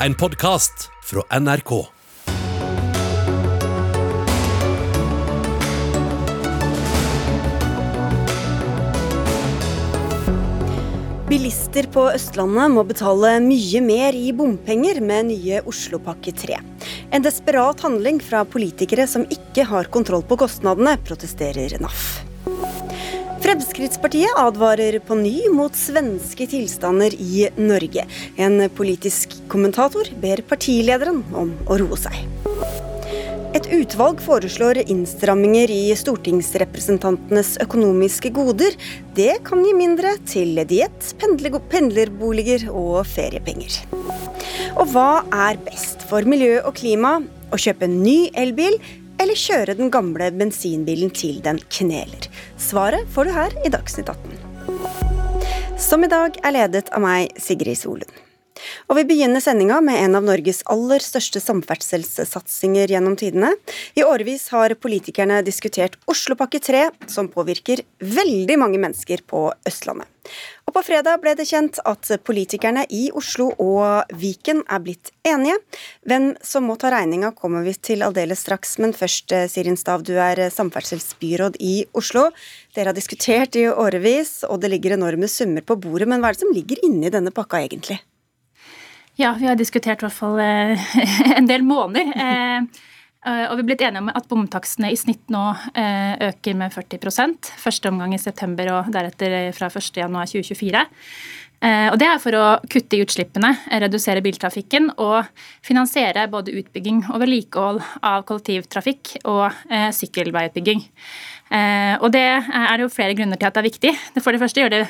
en podkast fra NRK. Bilister på Østlandet må betale mye mer i bompenger med nye Oslopakke 3. En desperat handling fra politikere som ikke har kontroll på kostnadene, protesterer NAF. Fremskrittspartiet advarer på ny mot svenske tilstander i Norge. En politisk kommentator ber partilederen om å roe seg. Et utvalg foreslår innstramminger i stortingsrepresentantenes økonomiske goder. Det kan gi mindre til diett, pendlerboliger og feriepenger. Og hva er best for miljø og klima? Å kjøpe en ny elbil eller kjøre den gamle bensinbilen til den kneler? Svaret får du her i Dagsnytt 18. Som i dag er ledet av meg, Sigrid Solund. Og vi begynner sendinga med en av Norges aller største samferdselssatsinger gjennom tidene. I årevis har politikerne diskutert Oslopakke 3, som påvirker veldig mange mennesker på Østlandet. Og på fredag ble det kjent at politikerne i Oslo og Viken er blitt enige. Hvem som må ta regninga kommer vi til aldeles straks, men først eh, Sirin Stav, du er samferdselsbyråd i Oslo. Dere har diskutert i årevis, og det ligger enorme summer på bordet, men hva er det som ligger inni denne pakka egentlig? Ja, vi har diskutert i hvert fall eh, en del måneder. Eh, eh, og vi er blitt enige om at bomtakstene i snitt nå øker med 40% Første omgang i september og deretter fra 1.1.2024. Og Det er for å kutte i utslippene, redusere biltrafikken og finansiere både utbygging og vedlikehold av kollektivtrafikk og sykkelveiutbygging. Og Det er jo flere grunner til at det er viktig. For det første gjør det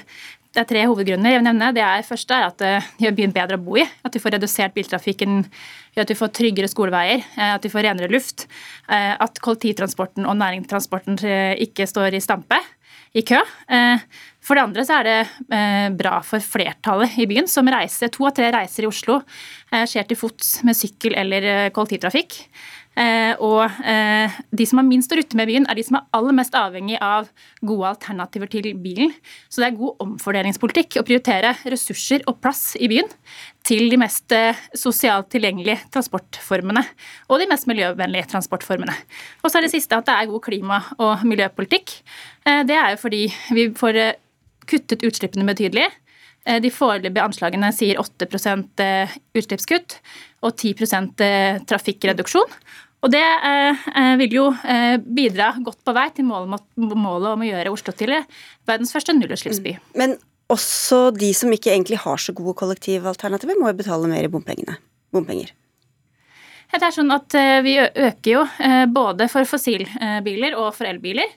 det er tre hovedgrunner. jeg vil nevne. Det er første er at det gjør byen bedre å bo i. At vi får redusert biltrafikken, at vi får tryggere skoleveier, eh, at vi får renere luft. Eh, at kollektivtransporten og næringstransporten eh, ikke står i stampe, i kø. For det andre så er det bra for flertallet i byen som reiser. To av tre reiser i Oslo skjer til fots med sykkel eller kollektivtrafikk. Eh, og eh, de som har minst å rutte med byen, er de som er aller mest avhengig av gode alternativer til bilen. Så det er god omfordelingspolitikk å prioritere ressurser og plass i byen til de mest eh, sosialt tilgjengelige transportformene og de mest miljøvennlige transportformene. Og så er det siste at det er god klima- og miljøpolitikk. Det er jo fordi vi får kuttet utslippene betydelig. De foreløpige anslagene sier 8% utslippskutt og 10% trafikkreduksjon. Og Det eh, eh, vil jo eh, bidra godt på vei til målet, målet om å gjøre Oslo til verdens første nullutslippsby. Mm. Men også de som ikke egentlig har så gode kollektivalternativer, må jo betale mer i bompenger. Det er sånn at Vi øker jo både for fossilbiler og for elbiler.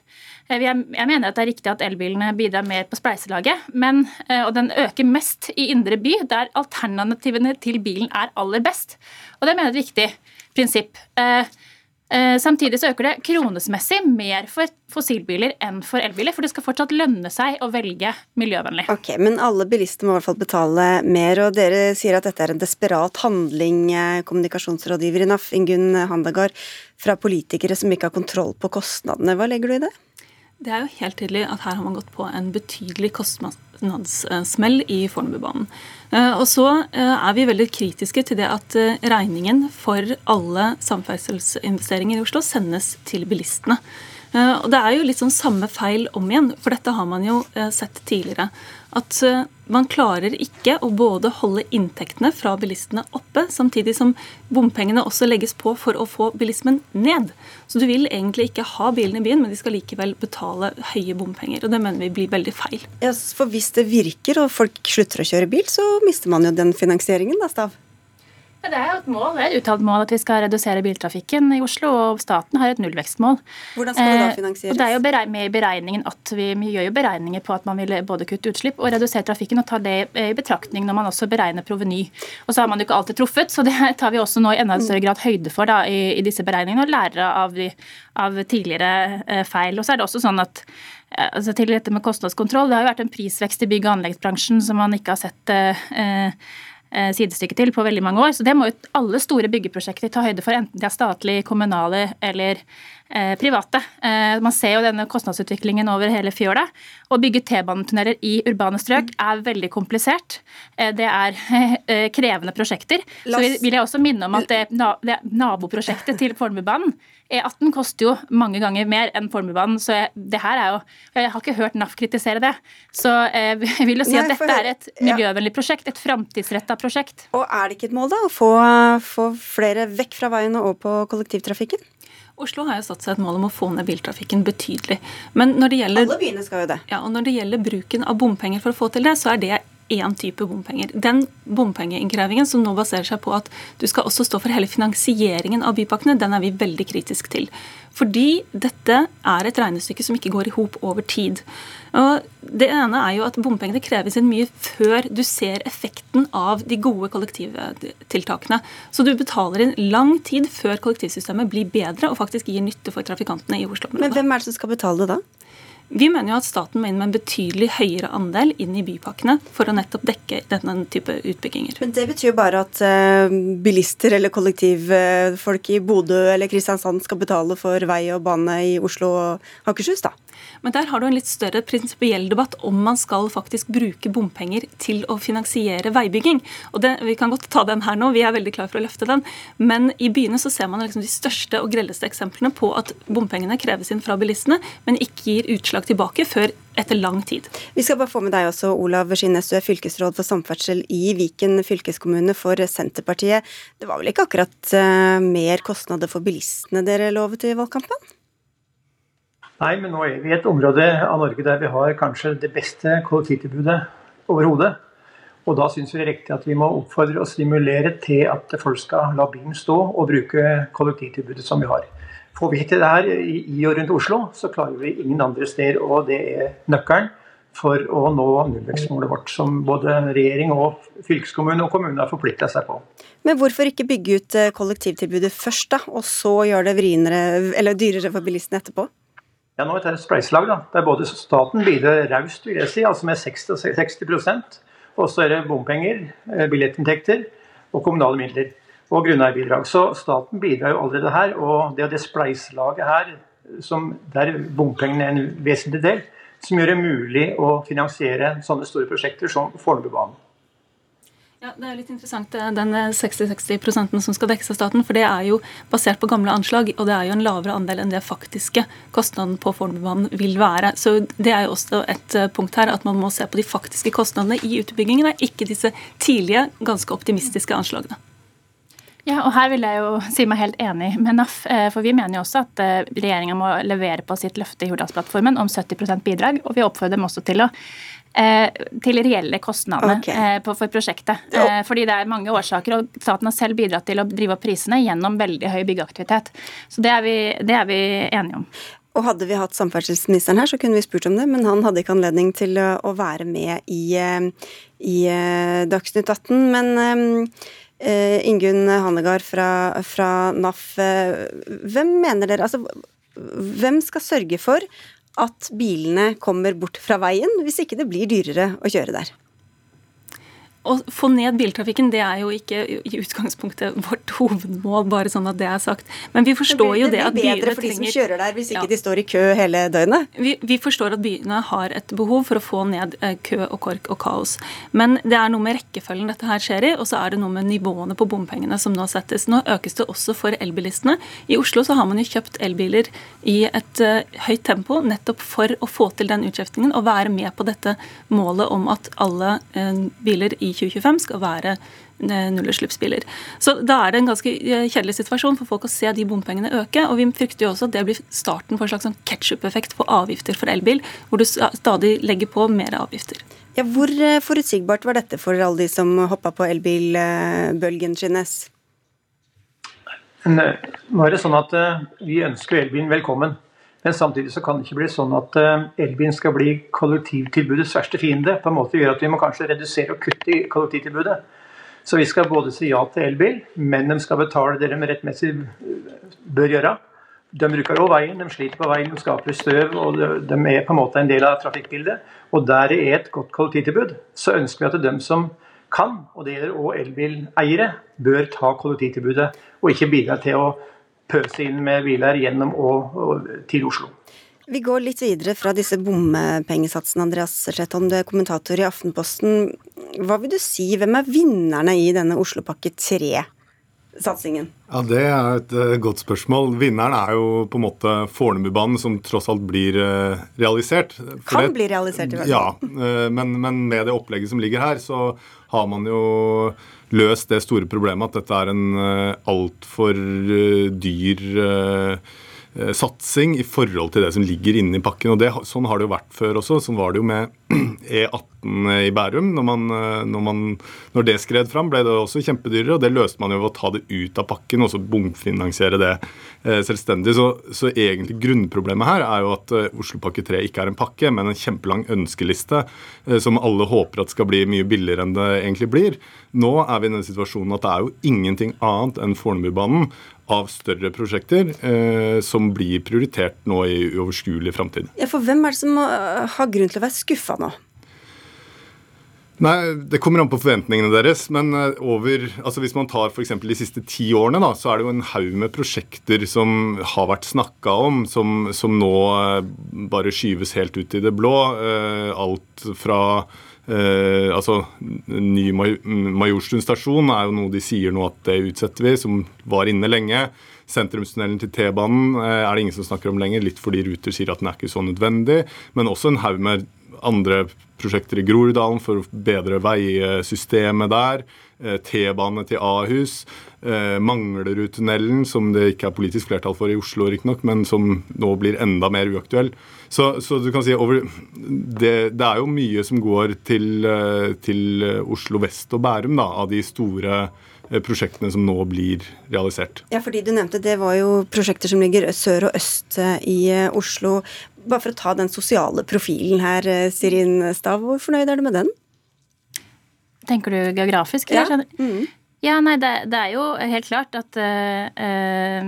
Jeg mener at det er riktig at elbilene bidrar mer på spleiselaget, men, og den øker mest i indre by, der alternativene til bilen er aller best. Og Det mener jeg er viktig prinsipp. Eh, eh, samtidig så øker det kronesmessig mer for fossilbiler enn for elbiler, for det skal fortsatt lønne seg å velge miljøvennlig. Ok, Men alle bilister må i hvert fall betale mer, og dere sier at dette er en desperat handling, eh, kommunikasjonsrådgiver i NAF, Ingunn Handagard, fra politikere som ikke har kontroll på kostnadene. Hva legger du i det? Det er jo helt tydelig at her har man gått på en betydelig kostnadssmell i Fornebubanen. Eh, og så eh, er vi veldig kritiske til det at eh, regningen for alle samferdselsinvesteringer i Oslo sendes til bilistene. Og Det er jo litt sånn samme feil om igjen, for dette har man jo sett tidligere. At man klarer ikke å både holde inntektene fra bilistene oppe, samtidig som bompengene også legges på for å få bilismen ned. Så du vil egentlig ikke ha bilene i byen, men de skal likevel betale høye bompenger. Og det mener vi blir veldig feil. Ja, For hvis det virker og folk slutter å kjøre bil, så mister man jo den finansieringen, da, Stav? Det er jo et mål, det er et uttalt mål at vi skal redusere biltrafikken i Oslo, og staten har et nullvekstmål. Hvordan skal det da finansieres? Eh, det er jo med i beregningen at vi, vi, gjør jo beregninger på at man vil både kutte utslipp og redusere trafikken, og tar det i betraktning når man også beregner proveny. Og så har man jo ikke alltid truffet, så det tar vi også nå i enda større grad høyde for da, i, i disse beregningene, og lærer av, av tidligere eh, feil. Og så er det også sånn at eh, altså til dette med kostnadskontroll, Det har jo vært en prisvekst i bygg- og anleggsbransjen som man ikke har sett eh, eh, sidestykke til på veldig mange år. Så det må jo alle store byggeprosjekter ta høyde for, enten de er statlige, kommunale eller eh, private. Eh, man ser jo denne kostnadsutviklingen over hele fjøla. Å bygge T-banetunneler i urbane strøk er veldig komplisert. Eh, det er eh, krevende prosjekter. Så vil jeg også minne om at det, naboprosjektet til Fornebubanen E18 koster jo mange ganger mer enn Fornebubanen, så jeg, det her er jo Jeg har ikke hørt NAF kritisere det. Så eh, jeg vil jo si Nei, at dette er et miljøvennlig prosjekt, et framtidsretta prosjekt. Og er det ikke et mål, da, å få, få flere vekk fra veien og over på kollektivtrafikken? Oslo har jo satt seg et mål om å få ned biltrafikken betydelig. Men når det gjelder, Alle byene skal jo det. Ja, og når det gjelder bruken av bompenger for å få til det, så er det én type bompenger. Den bompengeinnkrevingen som nå baserer seg på at du skal også stå for hele finansieringen av bypakkene, den er vi veldig kritisk til. Fordi dette er et regnestykke som ikke går i hop over tid. Og det ene er jo at bompengene kreves inn mye før du ser effekten av de gode kollektivtiltakene. Så du betaler inn lang tid før kollektivsystemet blir bedre og faktisk gir nytte for trafikantene i Oslo. Men hvem er det som skal betale det da? Vi mener jo at staten må inn med en betydelig høyere andel inn i bypakkene for å nettopp dekke denne type utbygginger. Men Det betyr jo bare at uh, bilister eller kollektivfolk i Bodø eller Kristiansand skal betale for vei og bane i Oslo og Akershus, da? Men der har du en litt større prinsipiell debatt om man skal faktisk bruke bompenger til å finansiere veibygging. Og det, Vi kan godt ta den her nå, vi er veldig klar for å løfte den. Men i byene så ser man liksom de største og grelleste eksemplene på at bompengene kreves inn fra bilistene, men ikke gir utslag tilbake før etter lang tid. Vi skal bare få med deg også, Olav Skinnes, du er fylkesråd for samferdsel i Viken fylkeskommune for Senterpartiet. Det var vel ikke akkurat uh, mer kostnader for bilistene dere lovet i valgkampen? Nei, men nå er vi i et område av Norge der vi har kanskje det beste kollektivtilbudet overhodet. Og da syns vi det er riktig at vi må oppfordre og stimulere til at folk skal la bilen stå og bruke kollektivtilbudet som vi har. Får vi til det her i og rundt Oslo, så klarer vi ingen andre steder. Og det er nøkkelen for å nå nullvekstmålet vårt, som både regjering og fylkeskommune og kommune har forplikta seg på. Men hvorfor ikke bygge ut eh, kollektivtilbudet først, da, og så gjøre det vrinere, eller dyrere for bilistene etterpå? Ja, nå er det et spleiselag da, der både staten bidrar raust, vil jeg si, altså med 60, 60% og så er det bompenger, eh, billettinntekter og kommunale midler. Og grunneierbidrag. Så staten bidrar jo allerede her. Og det er det spleiselaget her, som, der bompengene er en vesentlig del, som gjør det mulig å finansiere sånne store prosjekter som Fornebubanen. Ja, Det er litt interessant eh, den 60-60% som skal dekkes av staten. For det er jo basert på gamle anslag, og det er jo en lavere andel enn det faktiske kostnaden på Fornebubanen vil være. Så det er jo også et eh, punkt her at man må se på de faktiske kostnadene i utbyggingen, ikke disse tidlige, ganske optimistiske anslagene. Ja, og Her vil jeg jo si meg helt enig med NAF. Eh, for Vi mener jo også at regjeringa må levere på sitt løfte i Hurdalsplattformen om 70% bidrag. Og vi oppfordrer dem også til å Eh, til reelle kostnader okay. Eh, for prosjektet. Ja. Eh, fordi det er mange årsaker, og staten har selv bidratt til å drive opp prisene gjennom veldig høy byggeaktivitet. Så det er vi, det er vi enige om. Og Hadde vi hatt samferdselsministeren her, så kunne vi spurt om det, men han hadde ikke anledning til å være med i, i Dagsnytt 18. Men uh, Ingunn Hanegard fra, fra NAF, hvem mener dere altså, Hvem skal sørge for at bilene kommer bort fra veien, hvis ikke det blir dyrere å kjøre der. Å få ned biltrafikken det er jo ikke i utgangspunktet vårt hovedmål, bare sånn at det er sagt. Men vi forstår jo det, at byene trenger Det blir bedre for de som kjører der, hvis ikke ja. de står i kø hele døgnet? Vi, vi, forstår at byene har et behov for å få ned eh, kø og kork og kaos. Men det er noe med rekkefølgen dette her skjer i, og så er det noe med nivåene på bompengene som nå settes. Nå økes det også for elbilistene. I Oslo så har man jo kjøpt elbiler i et uh, høyt tempo nettopp for å få til den utskiftingen og være med på dette målet om at alle uh, biler i 2025 skal være eh, nullutslippsbiler. Så da er det en ganske eh, kjedelig situasjon for folk å se de bompengene øke. Og vi frykter jo også at det blir starten på en slags sånn ketsjup-effekt på avgifter for elbil, hvor du stadig legger på mer avgifter. Ja, hvor eh, forutsigbart var dette for alle de som hoppa på elbilbølgen, Skinnes? Nå er det sånn at Vi ønsker elbilen velkommen. Men samtidig så kan det ikke bli sånn at eh, elbilen skal bli kollektivtilbudets verste fiende. på en måte gjør at Vi må kanskje redusere og kutte i kollektivtilbudet. Så vi skal både si ja til elbil, men de skal betale det de rettmessig bør gjøre. De bruker òg veien, de sliter på veien, de skaper støv og de er på en måte en del av trafikkbildet. Og der det er et godt kollektivtilbud, så ønsker vi at de som kan, og det gjelder også elbileiere, bør ta kollektivtilbudet og ikke bidra til å pøse inn med biler gjennom og, og til Oslo. Vi går litt videre fra disse bompengesatsene, Andreas Sletholm, du er kommentator i Aftenposten. Hva vil du si, hvem er vinnerne i denne Oslopakke 3-satsingen? Ja, Det er et uh, godt spørsmål. Vinneren er jo på en måte Fornebubanen, som tross alt blir uh, realisert. For kan det, bli realisert, i hvert fall. Ja, uh, men, men, med det opplegget som ligger her, så har man jo løst det store problemet at dette er en uh, altfor dyr Eh, satsing i forhold til det som ligger inne i pakken. og det, Sånn har det jo vært før også. Sånn var det jo med E18 i Bærum. Når, man, eh, når, man, når, det skred fram, ble det også kjempedyrere. og Det løste man jo ved å ta det ut av pakken og så bomfinansiere det eh, selvstendig. Så, så, egentlig grunnproblemet her er jo at eh, Oslopakke 3 ikke er en pakke, men en kjempelang ønskeliste eh, som alle håper at skal bli mye billigere enn det egentlig blir. Nå er vi i den situasjonen at det er jo ingenting annet enn Fornebubanen av større prosjekter eh, som blir prioritert nå i uoverskuelig framtid. Ja, for hvem er det som eh, har grunn til å være skuffa nå? Nei, Det kommer an på forventningene deres. Men eh, over, altså hvis man tar f.eks. de siste ti årene, da, så er det jo en haug med prosjekter som har vært snakka om, som, som, nå eh, bare skyves helt ut i det blå. Alt fra Eh, altså, Ny Majorstuen stasjon er jo noe de sier nå at det utsetter vi, som var inne lenge. Sentrumstunnelen til T-banen eh, er det ingen som snakker om lenger, litt fordi Ruter sier at den er ikke så nødvendig. Men også en haug med andre prosjekter i Groruddalen for å bedre veisystemet der. Eh, T-bane til Ahus. Eh, Manglerudtunnelen, som det ikke er politisk flertall for i Oslo, riktignok, men som nå blir enda mer uaktuell. Så, så du kan si over, det, det, er jo mye som går til, til Oslo vest og Bærum, da, av de store prosjektene som nå blir realisert. Ja, fordi du nevnte Det var jo prosjekter som ligger sør og øst i Oslo. Bare for å ta den sosiale profilen her, Sirin Stav, hvor fornøyd er du med den? Tenker du geografisk? Ja. Mm. ja nei, det, det, er jo helt klart at uh,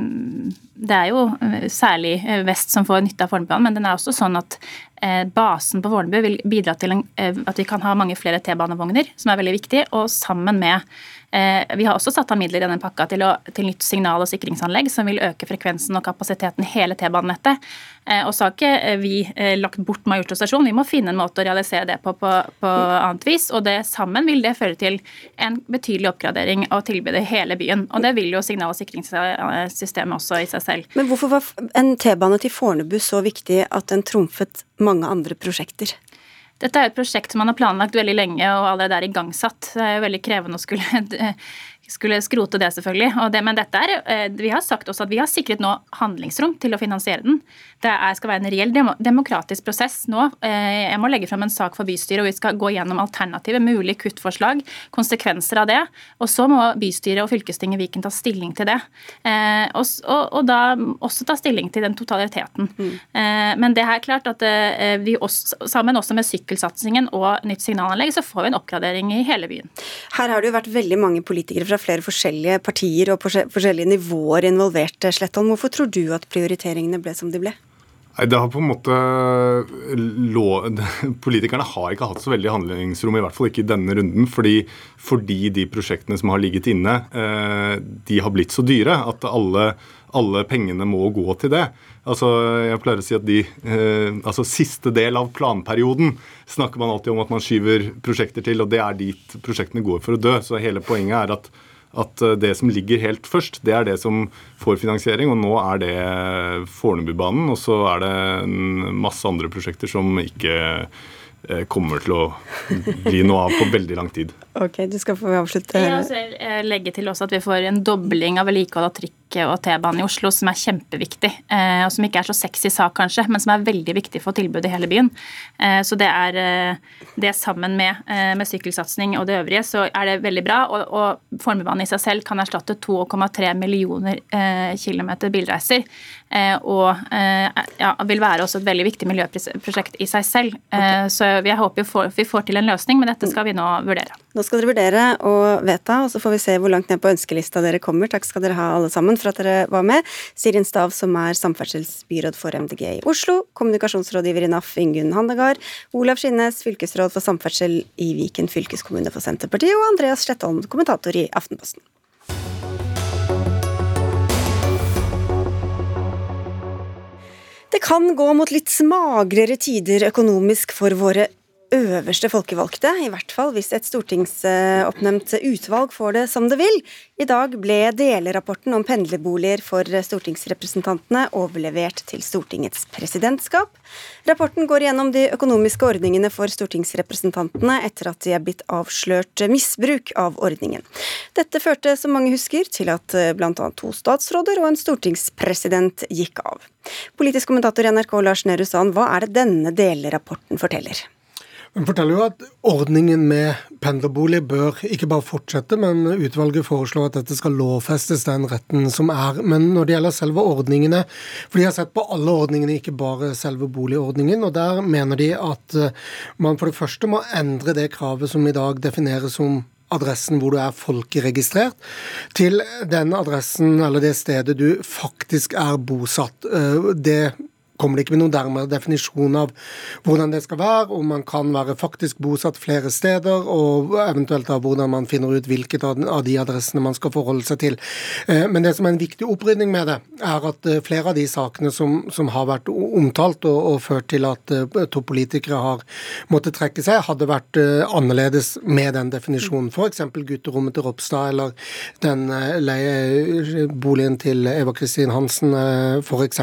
det er jo særlig vest som får nytte av Fornebubanen, men den er også sånn at uh, basen på Fornebu vil bidra til en, uh, at vi kan ha mange flere T-banevogner, som er veldig viktig, og sammen med Eh, vi har også satt av midler i denne pakka til, å, til, nytt signal- og sikringsanlegg som vil øke frekvensen og kapasiteten hele T-banenettet. Eh, og så har ikke eh, vi lagt bort Majorstua stasjon, vi må finne en måte å realisere det på på, på annet vis. Og det sammen vil det føre til en betydelig oppgradering av tilbudet i hele byen. Og det vil jo signal- og sikringssystemet også i seg selv. Men hvorfor var en T-bane til Fornebu så viktig at den trumfet mange andre prosjekter? Dette er et prosjekt som man har planlagt veldig lenge og allerede er igangsatt. Det er jo veldig krevende å skulle skulle skrote det, selvfølgelig. Det, men dette er, eh, vi har sagt også at vi har sikret nå handlingsrom til å finansiere den. Det er, skal være en reell demokratisk prosess nå. Eh, jeg må legge frem en sak for bystyret, og vi skal gå gjennom alternative mulige kuttforslag, konsekvenser av det. Og så må bystyret og fylkestinget Viken ta stilling til det. Eh, og, og, og da også ta stilling til den totaliteten. Mm. Men det er klart at vi også, sammen også med sykkelsatsingen og nytt signalanlegg, så får vi en oppgradering i hele byen. Her har det jo vært veldig mange politikere fra flere forskjellige partier og forskjellige nivåer involvert, Slettholm. Hvorfor tror du at prioriteringene ble som de ble? Nei, det har på en måte Politikerne har ikke hatt så veldig handlingsrom, i hvert fall ikke i denne runden, fordi, fordi de prosjektene som har ligget inne, eh, de har blitt så dyre at alle, alle pengene må gå til det. Altså, jeg pleier å si at de, eh, altså Siste del av planperioden snakker man alltid om at man skyver prosjekter til, og det er dit prosjektene går for å dø. Så hele poenget er at at eh, det som ligger helt først, det er det som får finansiering. Og nå er det Fornebubanen, og så er det masse andre prosjekter som ikke eh, kommer til å bli noe av på veldig lang tid. Ok, du skal få avslutte. Jeg vil jeg legger til også at vi får en dobling av vedlikehold av trikk og T-bane i Oslo, som er kjempeviktig. Eh, og som ikke er så sexy sak, kanskje, men som er veldig viktig for tilbudet i hele byen. Eh, så det er det sammen med, med sykkelsatsing og det øvrige, så er det veldig bra. Og, og Fornebubanen i seg selv kan erstatte 2,3 millioner kilometer bilreiser. Og ja, vil være også et veldig viktig miljøprosjekt i seg selv. Så jeg håper vi får til en løsning, men dette skal vi nå vurdere. Nå skal dere vurdere å vedta, og så får vi se hvor langt ned på ønskelista dere kommer. Takk skal dere ha alle sammen for at dere var med. Sirin Stav, som er samferdselsbyråd for MDG i Oslo, kommunikasjonsrådgiver i NAF Ingunn Handegard, Olav Skinnes, fylkesråd for samferdsel i Viken fylkeskommune for Senterpartiet, og Andreas Slettholm, kommentator i Aftenposten. Det kan gå mot litt smagrere tider økonomisk for våre øverste folkevalgte, i hvert fall hvis et stortingsoppnevnt utvalg får det som det vil. I dag ble delerapporten om pendlerboliger for stortingsrepresentantene overlevert til Stortingets presidentskap. Rapporten går gjennom de økonomiske ordningene for stortingsrepresentantene etter at de er blitt avslørt misbruk av ordningen. Dette førte, som mange husker, til at bl.a. to statsråder og en stortingspresident gikk av. Politisk kommentator i NRK Lars Nehru Sand, hva er det denne delerapporten forteller? Den forteller jo at ordningen med pendlerbolig bør ikke bare fortsette, men utvalget foreslår at dette skal lovfestes, den retten som er. Men når det gjelder selve ordningene, for de har sett på alle ordningene, ikke bare selve boligordningen, og der mener de at eh, man for det første må endre det kravet som i dag defineres som adressen hvor du er folkeregistrert, til den adressen eller det stedet du faktisk er bosatt. Eh, det kommer det ikke med noen dermed definisjon av hvordan det skal være, om man kan være faktisk bosatt flere steder, og eventuelt av hvordan man finner ut hvilket av de adressene man skal forholde seg til. Eh, men det som er en viktig opprydning med det, er at eh, flere av de sakene som, som har vært omtalt og, og, ført til at eh, to politikere har måttet trekke seg, hadde vært annerledes med den definisjonen. F.eks. gutterommet til Ropstad eller den leieboligen til Eva Kristin Hansen, f.eks.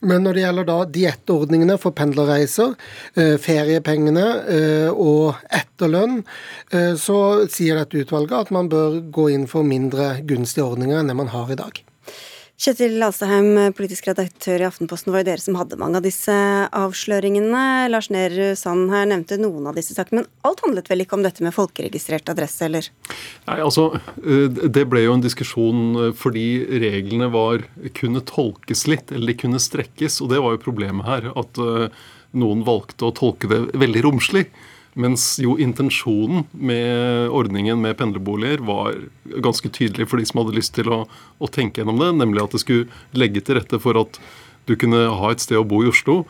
Men når det gjelder da diettordningene for pendlerreiser, eh, feriepengene eh, og etterlønn, eh, så sier dette utvalget at man bør gå inn for mindre gunstige ordninger enn det man har i dag. Kjetil Alstaheim, politisk redaktør i Aftenposten, var jo dere som hadde mange av disse avsløringene. Lars Nehru Sand her nevnte noen av disse sakene, men alt handlet vel ikke om dette med folkeregistrert adresse, eller? Nei, altså, eh, Det ble jo en diskusjon eh, fordi reglene var, kunne tolkes litt, eller de kunne strekkes. Og det var jo problemet her. At eh, noen valgte å tolke det veldig romslig. Mens jo intensjonen med ordningen med pendlerboliger var ganske tydelig for de som hadde lyst til å, å, tenke gjennom det, nemlig at det skulle legge til rette for at du kunne ha et sted å bo i Oslo,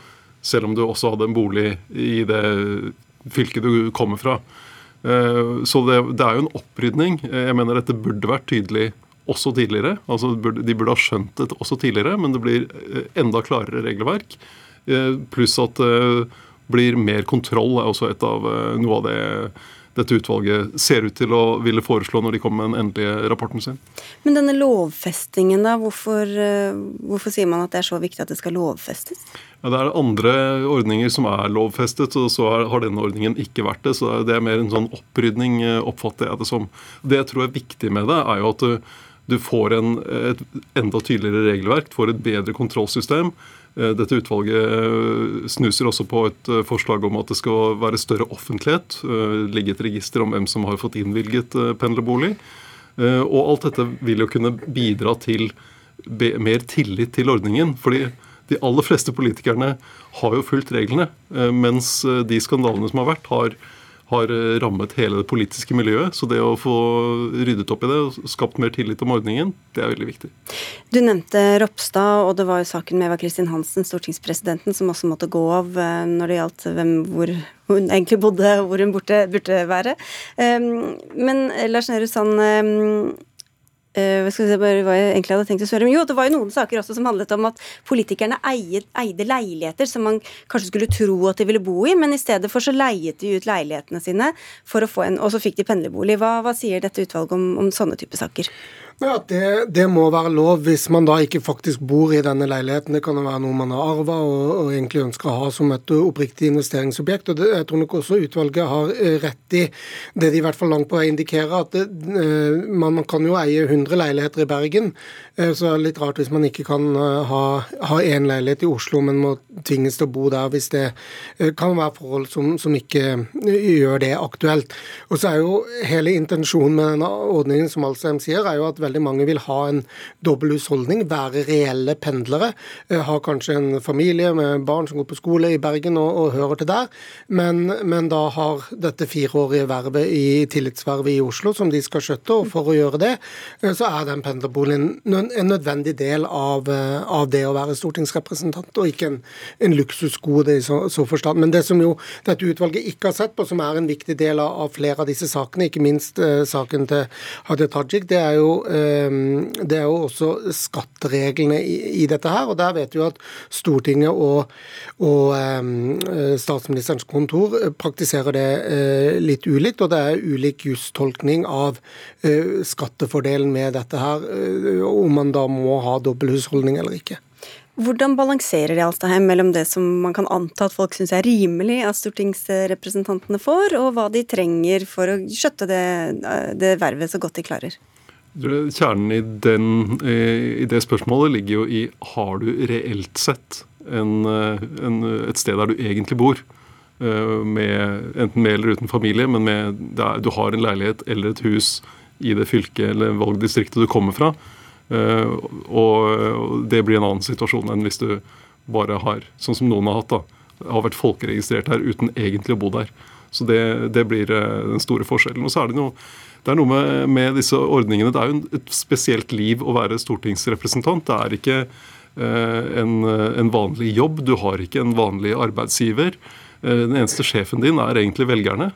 selv om du også hadde en bolig i det fylket du kommer fra. Eh, så det, det er jo en opprydning. Jeg mener dette burde vært tydelig også tidligere. Altså De burde ha skjønt det også tidligere, men det blir eh, enda klarere regelverk. Eh, pluss at blir mer kontroll, er også et av eh, noe av det dette utvalget ser ut til å ville foreslå når de kommer med den endelige rapporten sin. Men denne lovfestingen, da, hvorfor, eh, hvorfor sier man at det er så viktig at det skal lovfestes? Ja, det er andre ordninger som er lovfestet, og så har denne ordningen ikke vært det. Så det er mer en sånn opprydning, eh, oppfatter jeg det som. Det jeg tror er viktig med det, er jo at du, du får en, et enda tydeligere regelverk, får et bedre kontrollsystem. Eh, dette utvalget eh, snuser også på et eh, forslag om at det skal være større offentlighet. Ligge et register om hvem som har fått innvilget pendlerbolig. Og alt dette vil jo kunne bidra til mer tillit til ordningen. fordi de aller fleste politikerne har jo fulgt reglene, mens de skandalene som har vært, har har eh, rammet hele det politiske miljøet. Så det å få ryddet opp i det og skapt mer tillit om ordningen, det er veldig viktig. Du nevnte Ropstad, og det var jo saken med Eva Kristin Hansen, stortingspresidenten, som også måtte gå av eh, når det gjaldt hvem, hvor hun egentlig bodde, og hvor hun burde, burde være. Ehm, men Lars Nehru Sand, Uh, hva bare hva jeg egentlig hadde tenkt å spørre om. Jo, det var jo noen saker også som handlet om at politikerne eide, eide, leiligheter som man kanskje skulle tro at de ville bo i, men i stedet for så leiet de ut leilighetene sine, for å få en, og så fikk de pendlerbolig. Hva, hva sier dette utvalget om, om sånne type saker? Ja, det, det, må være lov hvis man da ikke faktisk bor i denne leiligheten. Det kan jo være noe man har arva og, og, egentlig ønsker å ha som et oppriktig investeringsobjekt. og det, Jeg tror nok også utvalget har eh, rett i det de i hvert fall langt på vei indikerer, at det, eh, man, man, kan jo eie 100 leiligheter i Bergen. Eh, så det er litt rart hvis man ikke kan ha én leilighet i Oslo, men må tvinges til å bo der hvis det kan være forhold som, som ikke gjør det aktuelt. Og så er jo hele intensjonen med denne ordningen, som Alsheim sier, er jo at veldig mange vil ha en dobbel husholdning, være reelle pendlere. Eh, har kanskje en familie med barn som går på skole i Bergen og, og hører til der, men, men, da har dette fireårige vervet i tillitsvervet i Oslo som de skal skjøtte. Og for å gjøre det, eh, så er den pendlerboligen en nødvendig del av, eh, av det å være stortingsrepresentant, og ikke en, en luksusgode i så, så forstand. Men det som jo dette utvalget ikke har sett på, som er en viktig del av, av flere av disse sakene, ikke minst eh, saken til Hadia Tajik, det er jo, det er jo også skattereglene i, dette her. og Der vet vi at Stortinget og, og eh, statsministerens kontor praktiserer det eh, litt ulikt. Og det er ulik justolkning av eh, skattefordelen med dette her, eh, om man da må ha dobbelthusholdning eller ikke. Hvordan balanserer de Alstaheim mellom det som man kan anta at folk syns er rimelig at stortingsrepresentantene får, og hva de trenger for å skjøtte det, det vervet så godt de klarer? Kjernen i, den, i, det spørsmålet ligger jo i har du reelt sett en, en, et sted der du egentlig bor. Eh, med, enten med eller uten familie, men med, du har en leilighet eller et hus i det fylket eller valgdistriktet du kommer fra Eh, og det blir en annen situasjon enn hvis du bare har, sånn som noen har hatt, da, har vært folkeregistrert her uten egentlig å bo der. Så det, det blir eh, den store forskjellen. Og så er det noe, det er noe med, med, disse ordningene. Det er jo et spesielt liv å være stortingsrepresentant. Det er ikke eh, en, en, vanlig jobb. Du har ikke en vanlig arbeidsgiver. Eh, den eneste sjefen din er egentlig velgerne.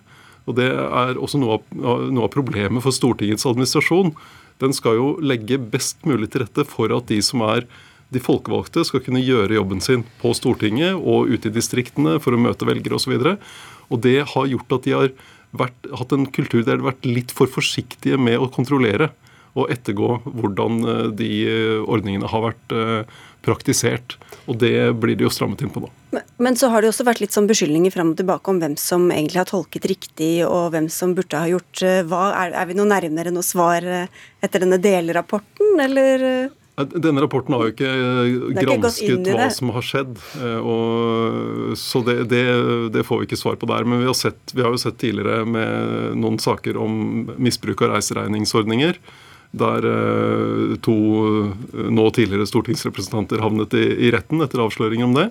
Og Det er også noe av, noe av problemet for Stortingets administrasjon den skal jo legge best mulig til rette for at de som er de folkevalgte, skal kunne gjøre jobben sin på Stortinget og ute i distriktene for å møte velgere osv. Og, så og det har gjort at de har vært, hatt en kultur der de har vært litt for forsiktige med å kontrollere og ettergå hvordan eh, de eh, ordningene har vært eh, praktisert. Og det blir det jo strammet inn på nå. Men, så har det også vært litt sånn beskyldninger fram og tilbake om hvem som egentlig har tolket riktig, og hvem som burde ha gjort hva. Er, er vi noe nærmere noe svar etter denne delrapporten, eller? Denne rapporten har jo ikke gransket hva som har skjedd. Og, så det, det, det, får vi ikke svar på der. Men vi har, sett, vi har jo sett tidligere med noen saker om misbruk av reiseregningsordninger der eh, to eh, nå tidligere stortingsrepresentanter havnet i, i retten etter avsløring om det.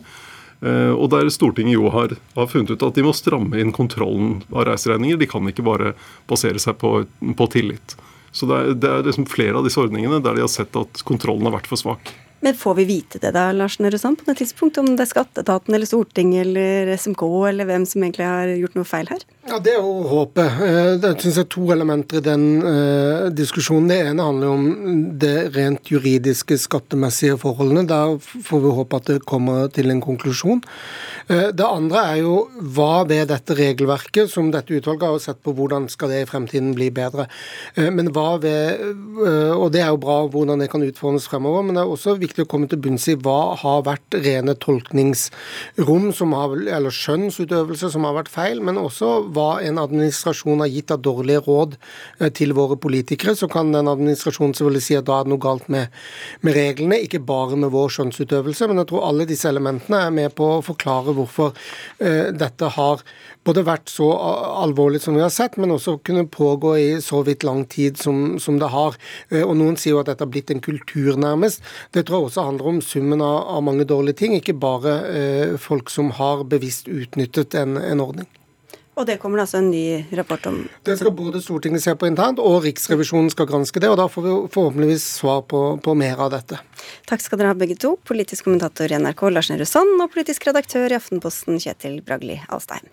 Eh, og der Stortinget jo har, har, funnet ut at de må stramme inn kontrollen av reiseregninger. De kan ikke bare basere seg på, på tillit. Så det er, det er liksom flere av disse ordningene der de har sett at kontrollen har vært for svak. Men får vi vite det da, Lars Nehru Sand, på det tidspunkt? Om det er Skatteetaten eller Stortinget eller SMK eller hvem som egentlig har gjort noe feil her? Ja, Det er å håpet. Eh, det synes jeg er to elementer i den uh, diskusjonen. Det ene handler om det rent juridiske, skattemessige forholdene. Der får vi håpe at det kommer til en konklusjon. Uh, det andre er jo hva ved dette regelverket, som dette utvalget har sett på hvordan skal det i fremtiden bli bedre. Uh, men hva ved, Og det er jo bra hvordan det kan utformes fremover, men det er også viktig viktig å komme til bunns i hva har vært rene tolkningsrom, har, eller skjønnsutøvelse som har vært feil, men også hva en administrasjon har gitt av dårlige råd eh, til våre politikere. Så kan den administrasjonen selvfølgelig si at da er det noe galt med, med reglene, ikke bare med vår skjønnsutøvelse. Men jeg tror alle disse elementene er med på å forklare hvorfor uh, dette har både vært så alvorlig som vi har sett, men også kunne pågå i så vidt lang tid som, som det har. Uh, og Noen sier jo at dette har blitt en kultur, nærmest. Det tror jeg også handler om summen av, av mange dårlige ting, ikke bare eh, folk som har bevisst utnyttet en, en ordning. Og det kommer det altså en ny rapport om? Det skal både Stortinget se på internt, og Riksrevisjonen skal granske det. og Da får vi forhåpentligvis svar på, på mer av dette. Takk skal dere ha begge to. Politisk kommentator i NRK Lars Nehru Sand og politisk redaktør i Aftenposten Kjetil Bragli Alstein.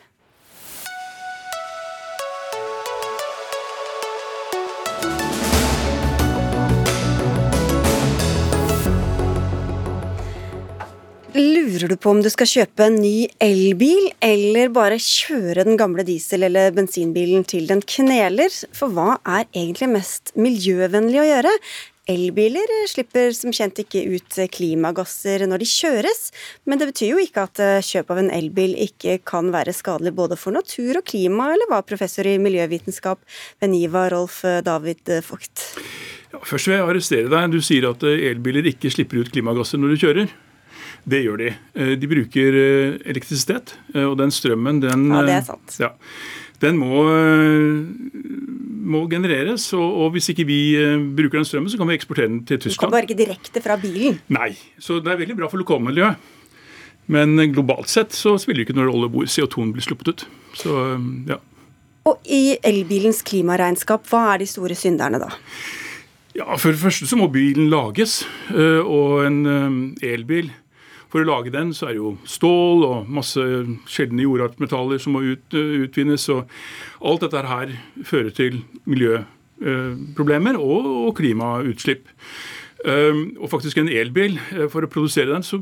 Lurer du på om du skal kjøpe en ny elbil, eller bare kjøre den gamle diesel- eller bensinbilen til den kneler? For hva er egentlig mest miljøvennlig å gjøre? Elbiler slipper som kjent ikke ut klimagasser når de kjøres, men det betyr jo ikke at eh, kjøp av en elbil ikke kan være skadelig både for natur og klima, eller hva professor i miljøvitenskap ved Rolf eh, David Vogt? Ja, først vil jeg arrestere deg. Du sier at eh, elbiler ikke slipper ut klimagasser når du kjører. Det gjør de. Eh, de bruker eh, elektrisitet, eh, og den strømmen, den Ja, det er sant. Ja, den må må genereres. Og, og hvis ikke vi bruker den strømmen, så kan vi eksportere den til Du kan Tyskland. bare ikke direkte fra bilen. Nei. Så det er veldig bra for lokalmiljøet. Men globalt sett så spiller det ikke noen rolle hvor CO2-en blir sluppet ut. Så ja. Og i elbilens klimaregnskap, hva er de store synderne da? Ja, For det første så må bilen lages. Og en elbil For å lage den så er det jo stål og masse sjeldne jordartsmetaller som må ut, øh, utvinnes. Og alt dette her fører til miljøproblemer og, og klimautslipp. Um, og faktisk en elbil, eh, for å produsere den, så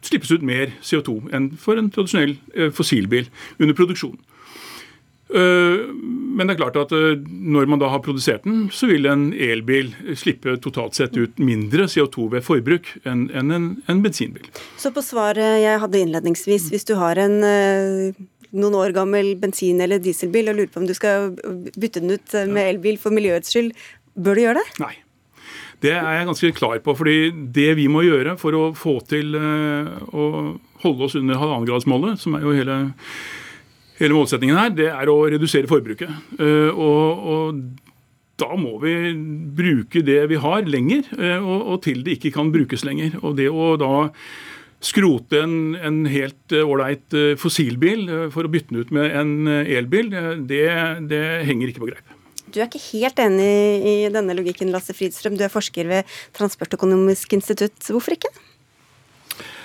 slippes ut mer CO2 enn for en tradisjonell eh, fossilbil under produksjon. Uh, men det er klart at uh, når man da har produsert den, så vil en elbil slippe totalt sett ut mindre CO2 ved forbruk enn en, en bensinbil. Så på svaret jeg hadde innledningsvis, hvis du har en eh, noen år gammel bensin- eller dieselbil og lurer på om du skal bytte den ut eh, med elbil for miljøets skyld, bør du gjøre det? Nei. Det er jeg ganske klar på. fordi det vi må gjøre for å få til eh, å holde oss under halvannengradsmålet, som er jo hele, hele målsettingen her, det er å redusere forbruket. Eh, og, og da må vi bruke det vi har lenger, eh, og, og til det ikke kan brukes lenger. Og det å da skrote en, en helt eh, ålreit fossilbil for å bytte den ut med en elbil, det, det henger ikke på greip. Du er ikke helt enig i denne logikken, Lasse Fridstrøm. Du er forsker ved Transportøkonomisk institutt. Hvorfor ikke?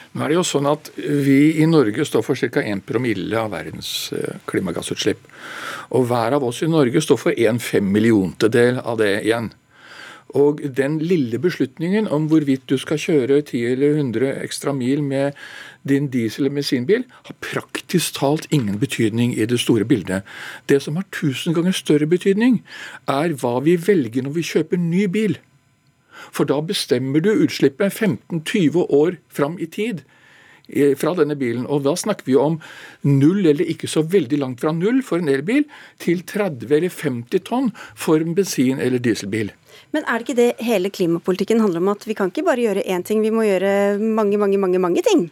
Nå er det jo sånn at Vi i Norge står for ca. 1 promille av verdens eh, klimagassutslipp. Og hver av oss i Norge står for en femmilliontedel av det igjen. Og den lille beslutningen om hvorvidt du skal kjøre 10 eller 100 ekstra mil med din diesel- eller bensinbil, har praktisk talt ingen betydning i det store bildet. Det som har tusen ganger større betydning, er hva vi velger når vi kjøper ny bil. For da bestemmer du utslippet 15-20 år fram i tid eh, fra denne bilen. Og da snakker vi om null, eller ikke så veldig langt fra null for en elbil, til 30 eller 50 tonn for en bensin- eller dieselbil. Men er det ikke det hele klimapolitikken handler om, at vi kan ikke bare gjøre én ting, vi må gjøre mange, mange, mange, mange ting?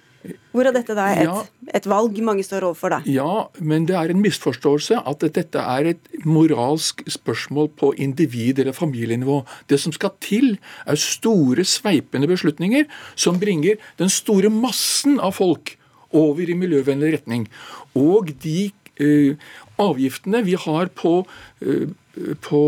Hvorav dette da er et, Ja. et valg mange står overfor, da. Ja, men det er en misforståelse at dette er et moralsk spørsmål på individ- eller familienivå. Det som skal til, er store, sveipende beslutninger som bringer den store massen av folk over i miljøvennlig retning. Og de eh, avgiftene vi har på eh, på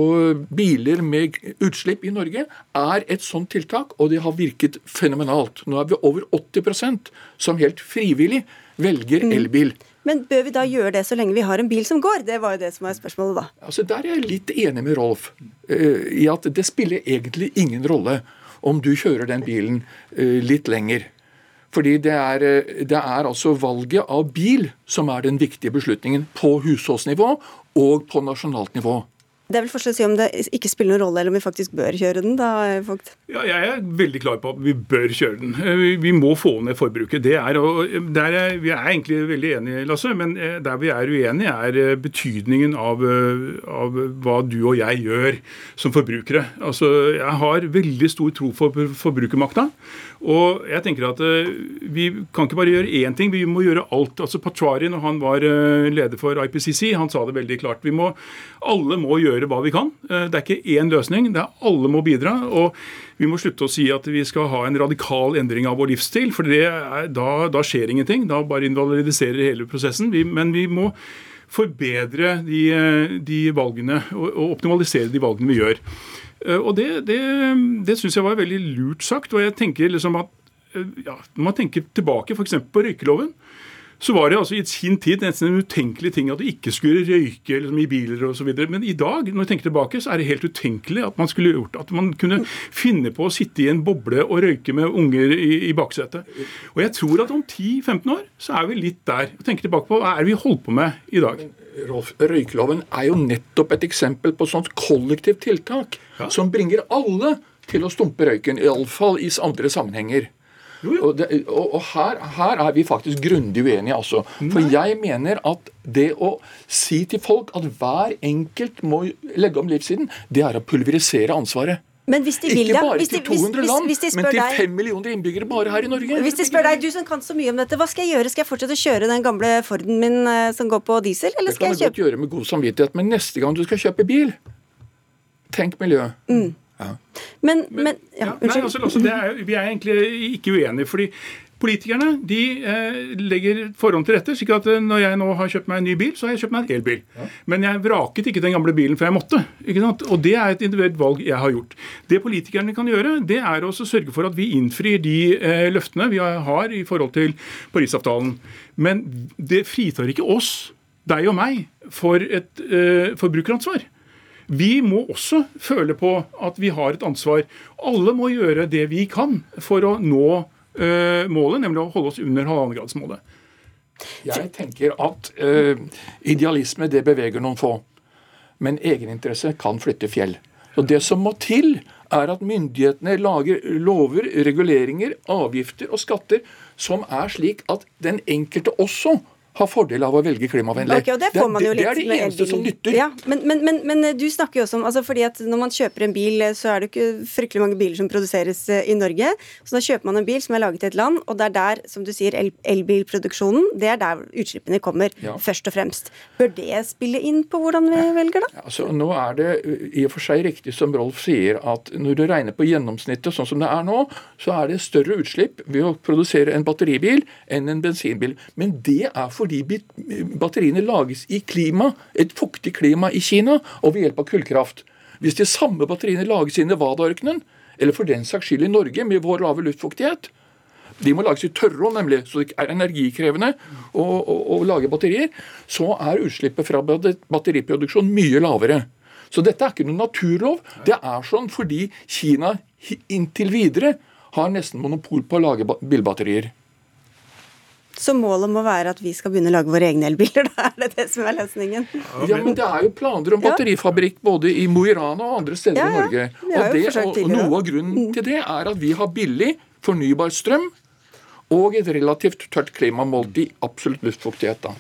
biler med utslipp i Norge, er et sånt tiltak, og det har virket fenomenalt. Nå er vi over 80% som helt frivillig velger elbil. Men bør vi da gjøre det så lenge vi har en bil som går? Det var jo det som var spørsmålet, da. Altså Der er jeg litt enig med Rolf eh, i at det spiller egentlig ingen rolle om du kjører den bilen eh, litt lenger. Fordi det er, eh, det er altså valget av bil som er den viktige beslutningen på husholdsnivå og på nasjonalt nivå. Det er vel forskjell å si om det ikke spiller noen rolle, eller om vi faktisk bør kjøre den, da, Vogt? Ja, jeg er veldig klar på at vi bør kjøre den. Eh, vi- må få ned forbruket. Det er, og der er, vi er egentlig veldig enige, Lasse, men eh, der vi er uenige, er eh, betydningen av, eh, av hva du og jeg gjør som forbrukere. Altså, Jeg har veldig stor tro for forbrukermakta. Og jeg tenker at eh, vi kan ikke bare gjøre én ting, vi må gjøre alt. Altså Patrari, når han var eh, leder for IPCC, han sa det veldig klart. Vi må, alle må gjøre hva vi kan. Eh, Det er ikke én løsning, det er alle må bidra. og vi må slutte å si at vi skal ha en radikal endring av vår livsstil, for er, da, da skjer ingenting. Da bare invalidiserer hele prosessen. Vi, men vi må forbedre de, eh, de valgene og, og optimalisere de valgene vi gjør. Eh, Og Det, det, det syns jeg var veldig lurt sagt. og jeg tenker liksom at ja, Når man tenker tilbake f.eks. på røykeloven, så var det altså i sin tid nesten en utenkelig ting at du ikke skulle røyke liksom, i biler osv. Men i dag, når jeg tenker tilbake, så er det helt utenkelig at man skulle gjort at man kunne finne på å sitte i en boble og røyke med unger i, i baksetet. Og jeg tror at om 10-15 år så er vi litt der. og tenker tilbake på hva er det vi holder på med i dag. Rolf, Røykeloven er jo nettopp et eksempel på et sånt kollektivt tiltak som bringer alle til å stumpe røyken, iallfall i andre sammenhenger. Og, det, og, og her, her er vi faktisk grundig uenige, altså. For jeg mener at det å si til folk at hver enkelt må legge om livssiden, det er å pulverisere ansvaret. Men hvis de vil Ikke bare hvis de- til 200 hvis- hvis- land, hvis de men til 5 millioner innbyggere bare her i Norge. Hvis de spør deg, du som kan så mye om dette, hva skal jeg gjøre? Skal jeg fortsette å kjøre den gamle Forden min eh, som går på diesel, eller Det kan jeg du godt gjøre med god samvittighet, men neste gang du skal kjøpe bil, tenk miljø. Mm. Ja. Men, men ja, Ja, nei, Unnskyld. altså, altså, det er, vi er egentlig ikke uenige. fordi Politikerne de eh, legger forhånd til rette, slik at eh, når jeg nå har kjøpt meg en ny bil, så har jeg kjøpt meg en elbil. Men jeg vraket ikke den gamle bilen for jeg måtte. ikke sant? Og det er et individuelt valg jeg har gjort. Det politikerne kan gjøre, det er også å sørge for at vi innfrir de eh, løftene vi har i forhold til Parisavtalen. Men det fritar ikke oss, deg og meg, for et eh, forbrukeransvar. Vi må også føle på at vi har et ansvar. Alle må gjøre det vi kan for å nå uh, målet, nemlig å holde oss under halvannengradsmålet. Jeg tenker at uh, idealisme det beveger noen få. Men egeninteresse kan flytte fjell. Og Det som må til, er at myndighetene lager lover, reguleringer, avgifter og skatter som er slik at den enkelte også har fordel av å velge klimavennlig. Okay, det får man jo det, litt det er det eneste som nytter. Ja, men, men, men, men du snakker jo også om altså fordi at Når man kjøper en bil, så er det ikke fryktelig mange biler som produseres eh, i Norge. Så da kjøper man en bil som er laget i et land, og det er der, som du sier, el elbilproduksjonen Det er der utslippene kommer, Ja. først og fremst. Bør det spille inn på hvordan vi velger, da? Altså, nå er det i og for seg riktig som Rolf sier, at når du regner på gjennomsnittet sånn som det er nå, så er det større utslipp ved å produsere en batteribil enn en bensinbil. Men det er fordi bit- batteriene lages i klima, et fuktig klima i Kina, og ved hjelp av kullkraft. Hvis de samme batteriene lages i Nevada-ørkenen, eller for den saks skyld i Norge med vår lave luftfuktighet, de må lages i tørrår, nemlig, så det er energikrevende å, å, å lage batterier. Så er utslippet fra batteriproduksjon mye lavere. Så dette er ikke noen naturlov. Det er sånn fordi Kina inntil videre har nesten monopol på å lage bilbatterier. Så målet må være at vi skal begynne å lage våre egne elbiler? Da er det det som er løsningen? Ja, men Det er jo planer om batterifabrikk både i Mo i Rana og andre steder Ja, i. Norge. Og, det, og, og. Noe av grunnen til det er at vi har billig, fornybar strøm og et relativt tørt klima målt i absolutt luftfuktighet. da.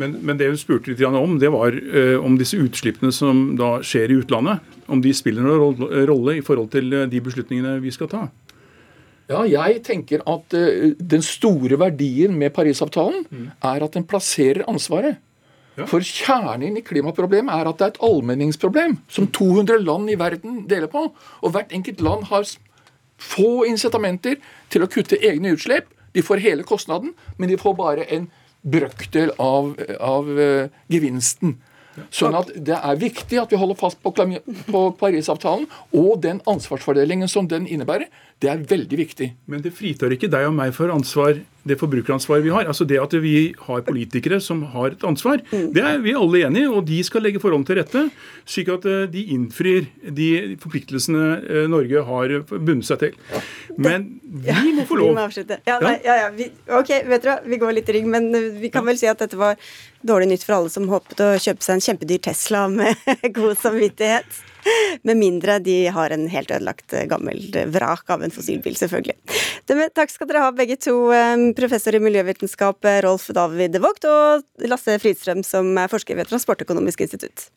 Men, men det hun spurte litt om, det var uh, om disse utslippene som da skjer i utlandet, om de spiller noen rolle- rolle i forhold til eh, de beslutningene vi skal ta. Ja, jeg tenker at uh, den store verdien med Parisavtalen er at den plasserer ansvaret. For kjernen i klimaproblemet er at det er et allmenningsproblem som 200 land i verden deler på. Og hvert enkelt land har få incitamenter til å kutte egne utslipp. De får hele kostnaden, men de får bare en brøkdel av, av uh, gevinsten. Sånn at Det er viktig at vi holder fast på, på Parisavtalen og den ansvarsfordelingen som den innebærer. Det er veldig viktig. Men det fritar ikke deg og meg for ansvar, det forbrukeransvaret vi har. Altså Det at vi har politikere som har et ansvar, det er vi alle enige i. Og de skal legge forholdene til rette, slik at eh, de innfrir de forpliktelsene eh, Norge har bundet seg til. Men vi må få lov. Vi må avslutte. Ja, nei, ja, ja, vi, ok, vet du hva, vi går litt i ring, men uh, vi kan vel si at dette var dårlig nytt for alle som håpet å kjøpe seg en kjempedyr Tesla med god samvittighet. Med mindre de har en helt ødelagt eh, gammel eh, vrak av en fossilbil, selvfølgelig. Takk skal dere ha, begge to. Professor i miljøvitenskap eh, Rolf David Vogt og Lasse Fridstrøm, som er forsker ved Transportøkonomisk institutt.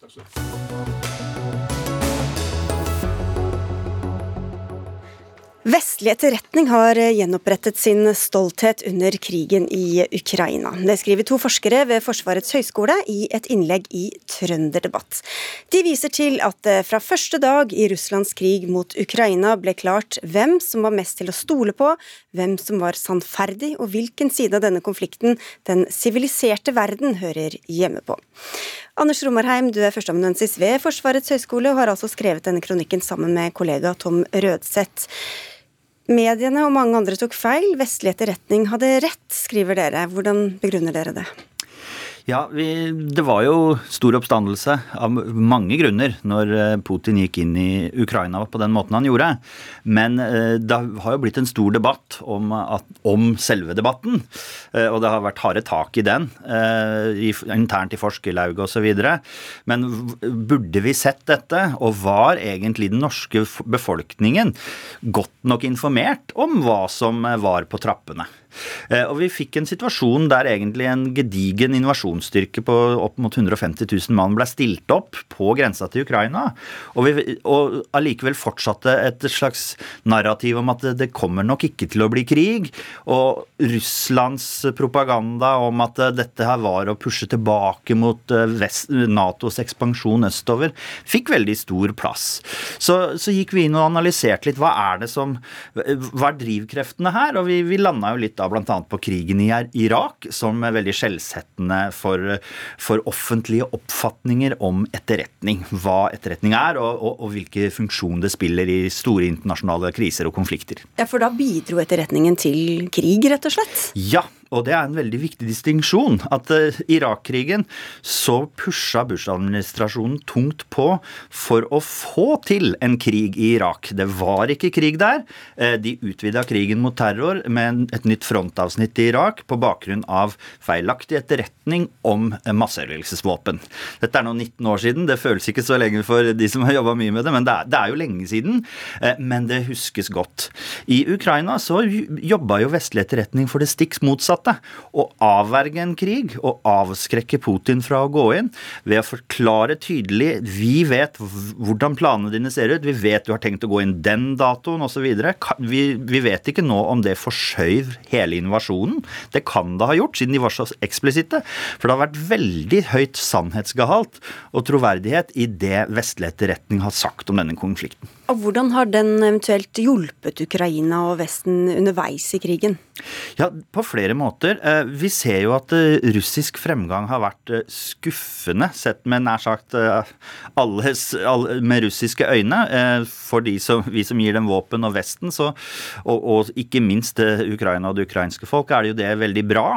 Vestlig etterretning har gjenopprettet sin stolthet under krigen i Ukraina. Det skriver to forskere ved Forsvarets høgskole i et innlegg i Trønderdebatt. De viser til at det fra første dag i Russlands krig mot Ukraina ble klart hvem som var mest til å stole på, hvem som var sannferdig, og hvilken side av denne konflikten den siviliserte verden hører hjemme på. Anders Romarheim, du er førsteamanuensis ved Forsvarets høgskole og har altså skrevet denne kronikken sammen med kollega Tom Rødseth. Mediene og mange andre tok feil. Vestlig etterretning hadde rett, skriver dere. Hvordan begrunner dere det? Ja, vi, Det var jo stor oppstandelse av mange grunner når eh, Putin gikk inn i Ukraina på den måten han gjorde. Men eh, det har jo blitt en stor debatt om, at, om selve debatten. Eh, Og det har vært harde tak i den, internt i forskerlauget osv. Men burde vi sett dette, og var egentlig den norske befolkningen godt nok informert om hva som var på trappene? Eh, og vi fikk en situasjon der egentlig en gedigen invasjonsstyrke på opp mot 150 000 mann ble stilt opp på grensa til Ukraina. Og, vi, og allikevel fortsatte et slags narrativ om at det kommer nok ikke til å bli krig. Og Russlands propaganda om at dette her var å pushe tilbake mot Vest, Natos ekspansjon østover, fikk veldig stor plass. Så, så gikk vi inn og analyserte litt hva er det som hva er drivkreftene her? Og vi, vi landa jo litt da bl.a. på krigen i Irak som er veldig skjellsettende for, for, offentlige oppfatninger om etterretning. Hva etterretning er, og, og, og hvilken funksjon det spiller i store internasjonale kriser og konflikter. Ja, For da bidro etterretningen til krig, rett og slett? Ja, og det er en veldig viktig distinksjon. At uh, Irak-krigen så pusha Bush-administrasjonen tungt på for å få til en krig i Irak. Det var ikke krig der. Uh, de utvida krigen mot terror med et nytt frontavsnitt i Irak på bakgrunn av feilaktig etterretning om masseødeleggelsesvåpen. Dette er nå 19 år siden. Det føles ikke så lenge for de som har jobba mye med det, men det er, det er jo lenge siden. Uh, men det huskes godt. I Ukraina så jobba jo vestlig etterretning for det stikk motsatte motsatte. Å avverge en krig og avskrekke Putin fra å gå inn ved å forklare tydelig Vi vet hvordan planene dine ser ut, vi vet du har tenkt å gå inn den datoen osv. Vi, vi vet ikke nå om det forskjøv hele invasjonen. Det kan det ha gjort, siden de var så eksplisitte. For det har vært veldig høyt sannhetsgehalt og troverdighet i det vestlig etterretning har sagt om denne konflikten. Og Hvordan har den eventuelt hjulpet Ukraina og Vesten underveis i krigen? Ja, På flere måter. Eh, vi ser jo at eh, russisk fremgang har vært eh, skuffende, sett med nær sagt alles, med russiske øyne. For de som, vi som gir dem våpen og Vesten, så, og, og, ikke minst Ukraina og det ukrainske folk, er det jo det veldig bra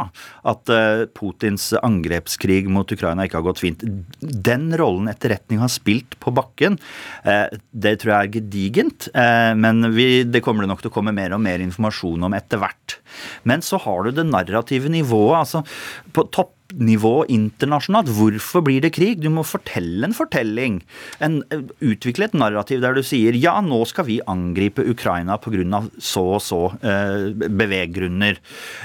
at Putins angrepskrig mot Ukraina ikke har gått fint. Den rollen etterretning har spilt på bakken, det tror jeg er gedigent. Men vi, det kommer det nok til å komme mer og mer informasjon om etter hvert. Men så har du det narrative nivået. altså På topp nivå internasjonalt. Hvorfor blir det krig? Du må fortelle en fortelling. En, utvikle et narrativ der du sier ja, nå skal vi angripe Ukraina pga. så og så eh, beveggrunner.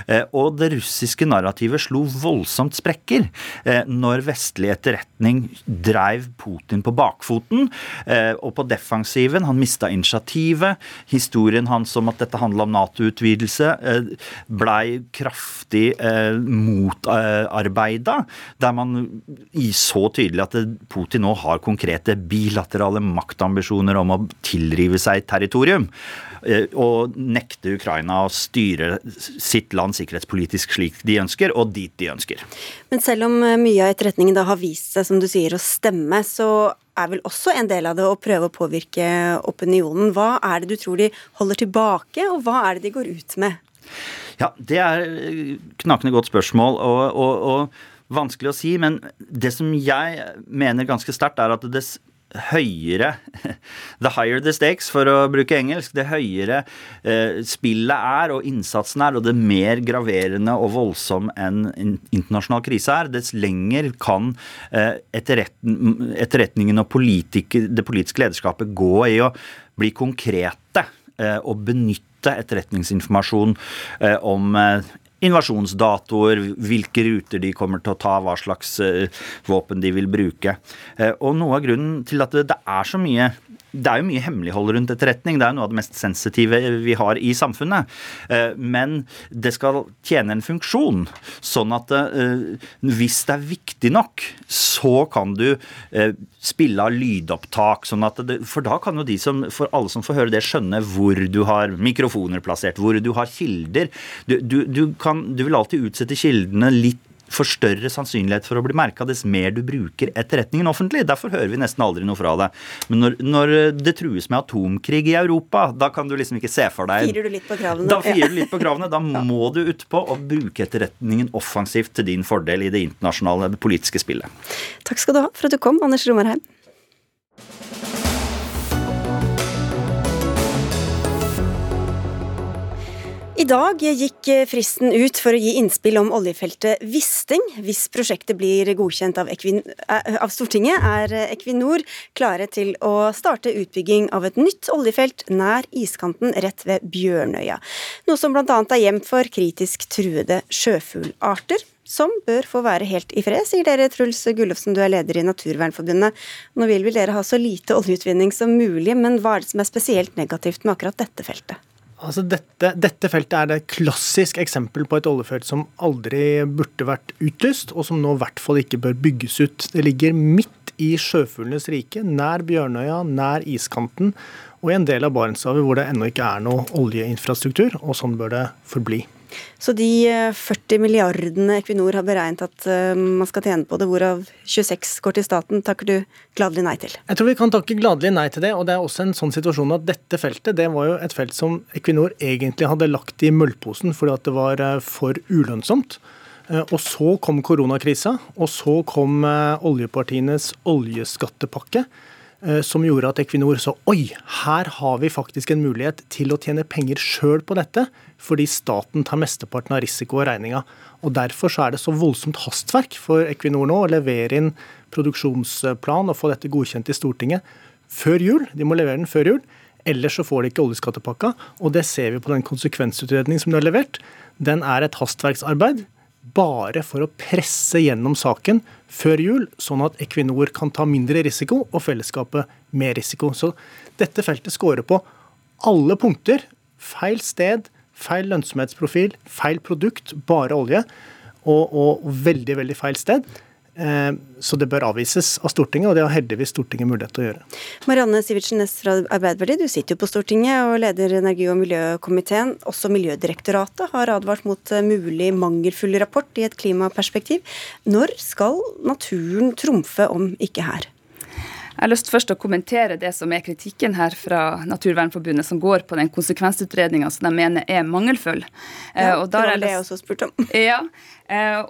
Eh, og det russiske narrativet slo voldsomt sprekker eh, når vestlig etterretning dreiv Putin på bakfoten eh, og på defensiven. Han mista initiativet. Historien hans om at dette handla om Nato-utvidelse, eh, blei kraftig eh, motarbeida motarbeidet, der man så tydelig at Putin nå har konkrete bilaterale maktambisjoner om å tilrive seg territorium eh, og nekte Ukraina å styre sitt land sikkerhetspolitisk slik de ønsker, og dit de ønsker. Men selv om eh, mye av etterretningen da har vist seg, som du sier, å stemme, så er vel også en del av det å prøve å påvirke opinionen. Hva er det du tror de holder tilbake, og hva er det de går ut med? Ja, Det er knakende godt spørsmål. og, og, og vanskelig å si, men det som jeg mener ganske sterkt, er at dess høyere The higher the stakes, for å bruke engelsk. Det høyere eh, spillet er og innsatsen er, og det mer graverende og voldsom en internasjonal krise er, dess lenger kan eh, etterretningen og det politiske lederskapet gå i å bli konkrete eh, og benytte etterretningsinformasjon eh, om eh, invasjonsdatoer, hvilke ruter de kommer til å ta, hva slags våpen de vil bruke. Og noe av grunnen til at det er så mye det er jo mye hemmelighold rundt etterretning. Det er jo noe av det mest sensitive vi har i samfunnet. Eh, men det skal tjene en funksjon. Sånn at eh, hvis det er viktig nok, så kan du eh, spille av lydopptak. Sånn det, for da kan jo de som, for alle som får høre det, skjønne hvor du har mikrofoner plassert, hvor du har kilder. Du, du, du, kan, du vil alltid utsette kildene litt for større sannsynlighet for å bli merka dess mer du bruker etterretningen offentlig. Derfor hører vi nesten aldri noe fra det. Men når, når, det trues med atomkrig i Europa, da kan du liksom ikke se for deg Firer du litt på kravene? Da firer du litt på kravene. Da må du utpå og bruke etterretningen offensivt til din fordel i det internasjonale det politiske spillet. Takk skal du ha for at du kom, Anders Romerheim. I dag gikk fristen ut for å gi innspill om oljefeltet Wisting. Hvis prosjektet blir godkjent av, eh, av, Stortinget, er Equinor klare til å starte utbygging av et nytt oljefelt nær iskanten rett ved Bjørnøya. Noe som bl.a. er gjemt for kritisk truede sjøfuglarter. Som bør få være helt i fred, sier dere, Truls Gullofsen, du er leder i Naturvernforbundet. Nå vil vel dere ha så lite oljeutvinning som mulig, men hva er det som er spesielt negativt med akkurat dette feltet? Altså dette, dette, feltet er et klassisk eksempel på et oljefelt som aldri burde vært utlyst, og som nå i hvert fall ikke bør bygges ut. Det ligger midt i sjøfuglenes rike, nær Bjørnøya, nær iskanten, og i en del av Barentshavet hvor det ennå ikke er noe oljeinfrastruktur, og sånn bør det forbli. Så de 40 eh, milliardene Equinor har beregnet at eh, man skal tjene på det, hvorav 26 går til staten, takker du gladelig nei til? Jeg tror vi kan takke gladelig nei til det. Og det er også en sånn situasjon at dette feltet det var jo et felt som Equinor egentlig hadde lagt i møllposen fordi at det var eh, for ulønnsomt. Og så kom koronakrisa, og så kom oljepartienes oljeskattepakke. Som gjorde at Equinor så oi, her har vi faktisk en mulighet til å tjene penger sjøl på dette fordi staten tar mesteparten av risiko og regninga. Og Derfor så er det så voldsomt hastverk for Equinor nå å levere inn produksjonsplan og få dette godkjent i Stortinget før jul. De må levere den før jul. Ellers så får de ikke oljeskattepakka. Og det ser vi på den konsekvensutredningen som de har levert. Den er et hastverksarbeid bare for å presse gjennom saken før jul, sånn at Equinor kan ta mindre risiko og fellesskapet mer risiko. Så dette feltet scorer på alle punkter. Feil sted, Feil lønnsomhetsprofil, feil produkt, bare olje. Og, og veldig, veldig feil sted. Eh, så det bør avvises av Stortinget, og det har heldigvis Stortinget mulighet til å gjøre. Marianne Sivertsen Næss fra Arbeiderpartiet, du sitter jo på Stortinget og leder energi- og miljøkomiteen. Også Miljødirektoratet har advart mot eh, mulig mangelfull rapport i et klimaperspektiv. Når skal naturen trumfe, om ikke her? Jeg har lyst først å kommentere det som er kritikken her fra Naturvernforbundet, som går på den konsekvensutredninga som de mener er mangelfull. Ja, eh, det var det jeg også spurte om. Ja,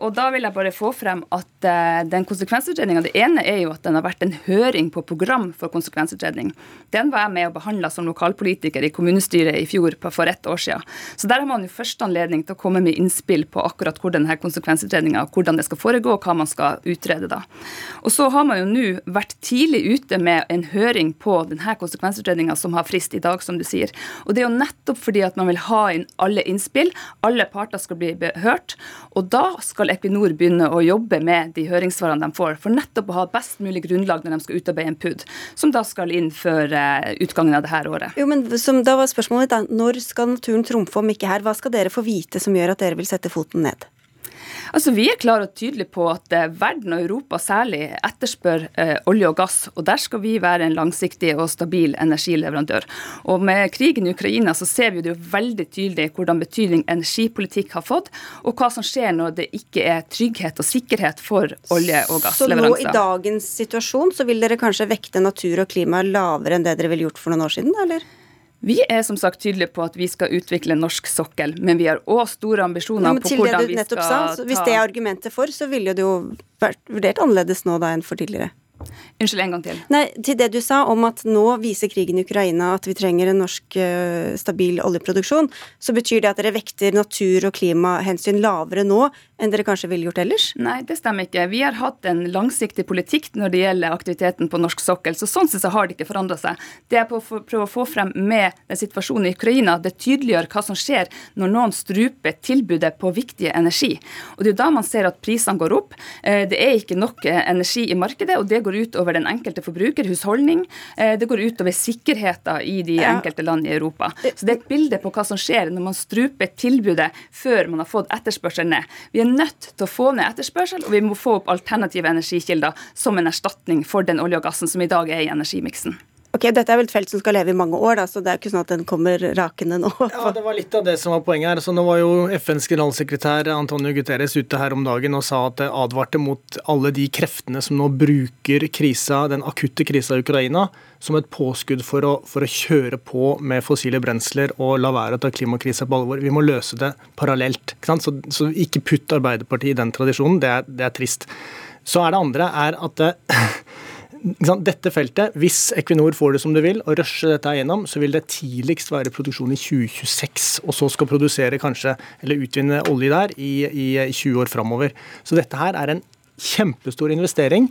og da vil jeg bare få frem at eh, den konsekvensutredninga Det ene er jo at den har vært en høring på program for konsekvensutredning. Den var jeg med og behandla som lokalpolitiker i kommunestyret i fjor for ett år siden. Så der har man jo første anledning til å komme med innspill på akkurat hvordan denne konsekvensutredninga hvordan det skal foregå, og hva man skal utrede da. Og så har man jo nå vært tidlig ute med en høring på denne konsekvensutredninga som har frist i dag, som du sier. Og det er jo nettopp fordi at man vil ha inn alle innspill, alle parter skal bli hørt. og da skal Equinor begynne å jobbe med de høringssvarene de får, for nettopp å ha best mulig grunnlag når de skal utarbeide en PUD, som da skal inn før eh, utgangen av dette året. Jo, men som, Da var spørsmålet da, når skal naturen trumfe om ikke her? Hva skal dere få vite som gjør at dere vil sette foten ned? Altså, Vi er klare og tydelige på at eh, verden og Europa særlig etterspør eh, olje og gass. og Der skal vi være en langsiktig og stabil energileverandør. Og Med krigen i Ukraina så ser vi det jo veldig tydelig hvordan betydning energipolitikk har fått, og hva som skjer når det ikke er trygghet og sikkerhet for olje- og gassleveranser. Så nå i dagens situasjon så vil dere kanskje vekte natur og klima lavere enn det dere ville gjort for noen år siden, eller? Vi er som sagt tydelige på at vi skal utvikle norsk sokkel, men vi har òg store ambisjoner ja, på hvordan vi skal sa, Hvis det er argumentet for, så ville det jo vært vurdert annerledes nå da enn for tidligere. Unnskyld, en gang til. Nei, Til det du sa om at nå viser krigen i Ukraina at vi trenger en norsk uh, stabil oljeproduksjon, så betyr det at dere vekter natur- og klimahensyn lavere nå enn dere kanskje ville gjort ellers? Nei, det stemmer ikke. Vi har hatt en langsiktig politikk når det gjelder aktiviteten på norsk sokkel, så sånn sett så har det ikke forandra seg. Det jeg prøver å få frem med den situasjonen i Ukraina, det tydeliggjør hva som skjer når noen struper tilbudet på viktig energi. Og Det er da man ser at prisene går opp. Eh, det er ikke nok eh, energi i markedet, og det går ut over den enkelte forbruker, husholdning. Eh, det går ut over sikkerheten i de enkelte land i Europa. Så det er et bilde på hva som skjer når man struper tilbudet før man har fått etterspørselen ned. Vi er nødt til å få ned etterspørsel, og vi må få opp alternative energikilder som en erstatning for den olje og gassen som i dag er i energimiksen. Ok, Dette er vel et felt som skal leve i mange år, da, så det er ikke sånn at den kommer rakende nå? Ja, Det var litt av det som var poenget her. Så nå var jo FNs generalsekretær Antonio Guterres ute her om dagen og sa at det advarte mot alle de kreftene som nå bruker krisa, den akutte krisa i Ukraina som et påskudd for å, for å kjøre på med fossile brensler og la være å ta klimakrisa på alvor. Vi må løse det parallelt. Ikke så, så, ikke putt Arbeiderpartiet i den tradisjonen. Det er, det er, trist. Så er det andre er at dette feltet, hvis Equinor får det som det vil, og rusher dette igjennom, så vil det tidligst være produksjon i 2026. Og så skal produsere kanskje, eller utvinne olje der i, i 20 år framover. Så dette her er en kjempestor investering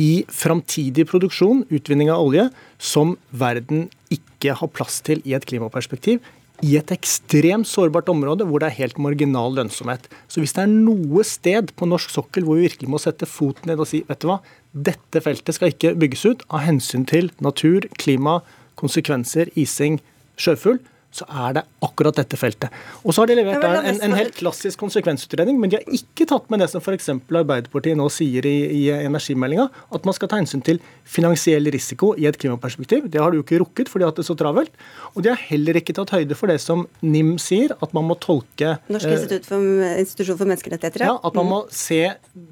i framtidig produksjon, utvinning av olje, som verden ikke har plass til i et klimaperspektiv i et ekstremt sårbart område hvor det er helt marginal lønnsomhet. Så hvis det er noe sted på norsk sokkel hvor vi virkelig må sette foten ned og si vet du hva, dette feltet skal ikke bygges ut av hensyn til natur, klima, konsekvenser, ising, sjøfugl, så er det akkurat dette feltet. Og så har de levert en, en, en, helt klassisk konsekvensutredning, men de har ikke tatt med det som f.eks. Arbeiderpartiet nå sier i, i energimeldinga, at man skal ta hensyn til finansiell risiko i et klimaperspektiv. Det har de jo ikke rukket, for de har hatt det så travelt. Og de har heller ikke tatt høyde for det som NIM sier, at man må tolke Norsk eh, institutt for, institusjon for menneskerettigheter, ja. At man må mm. se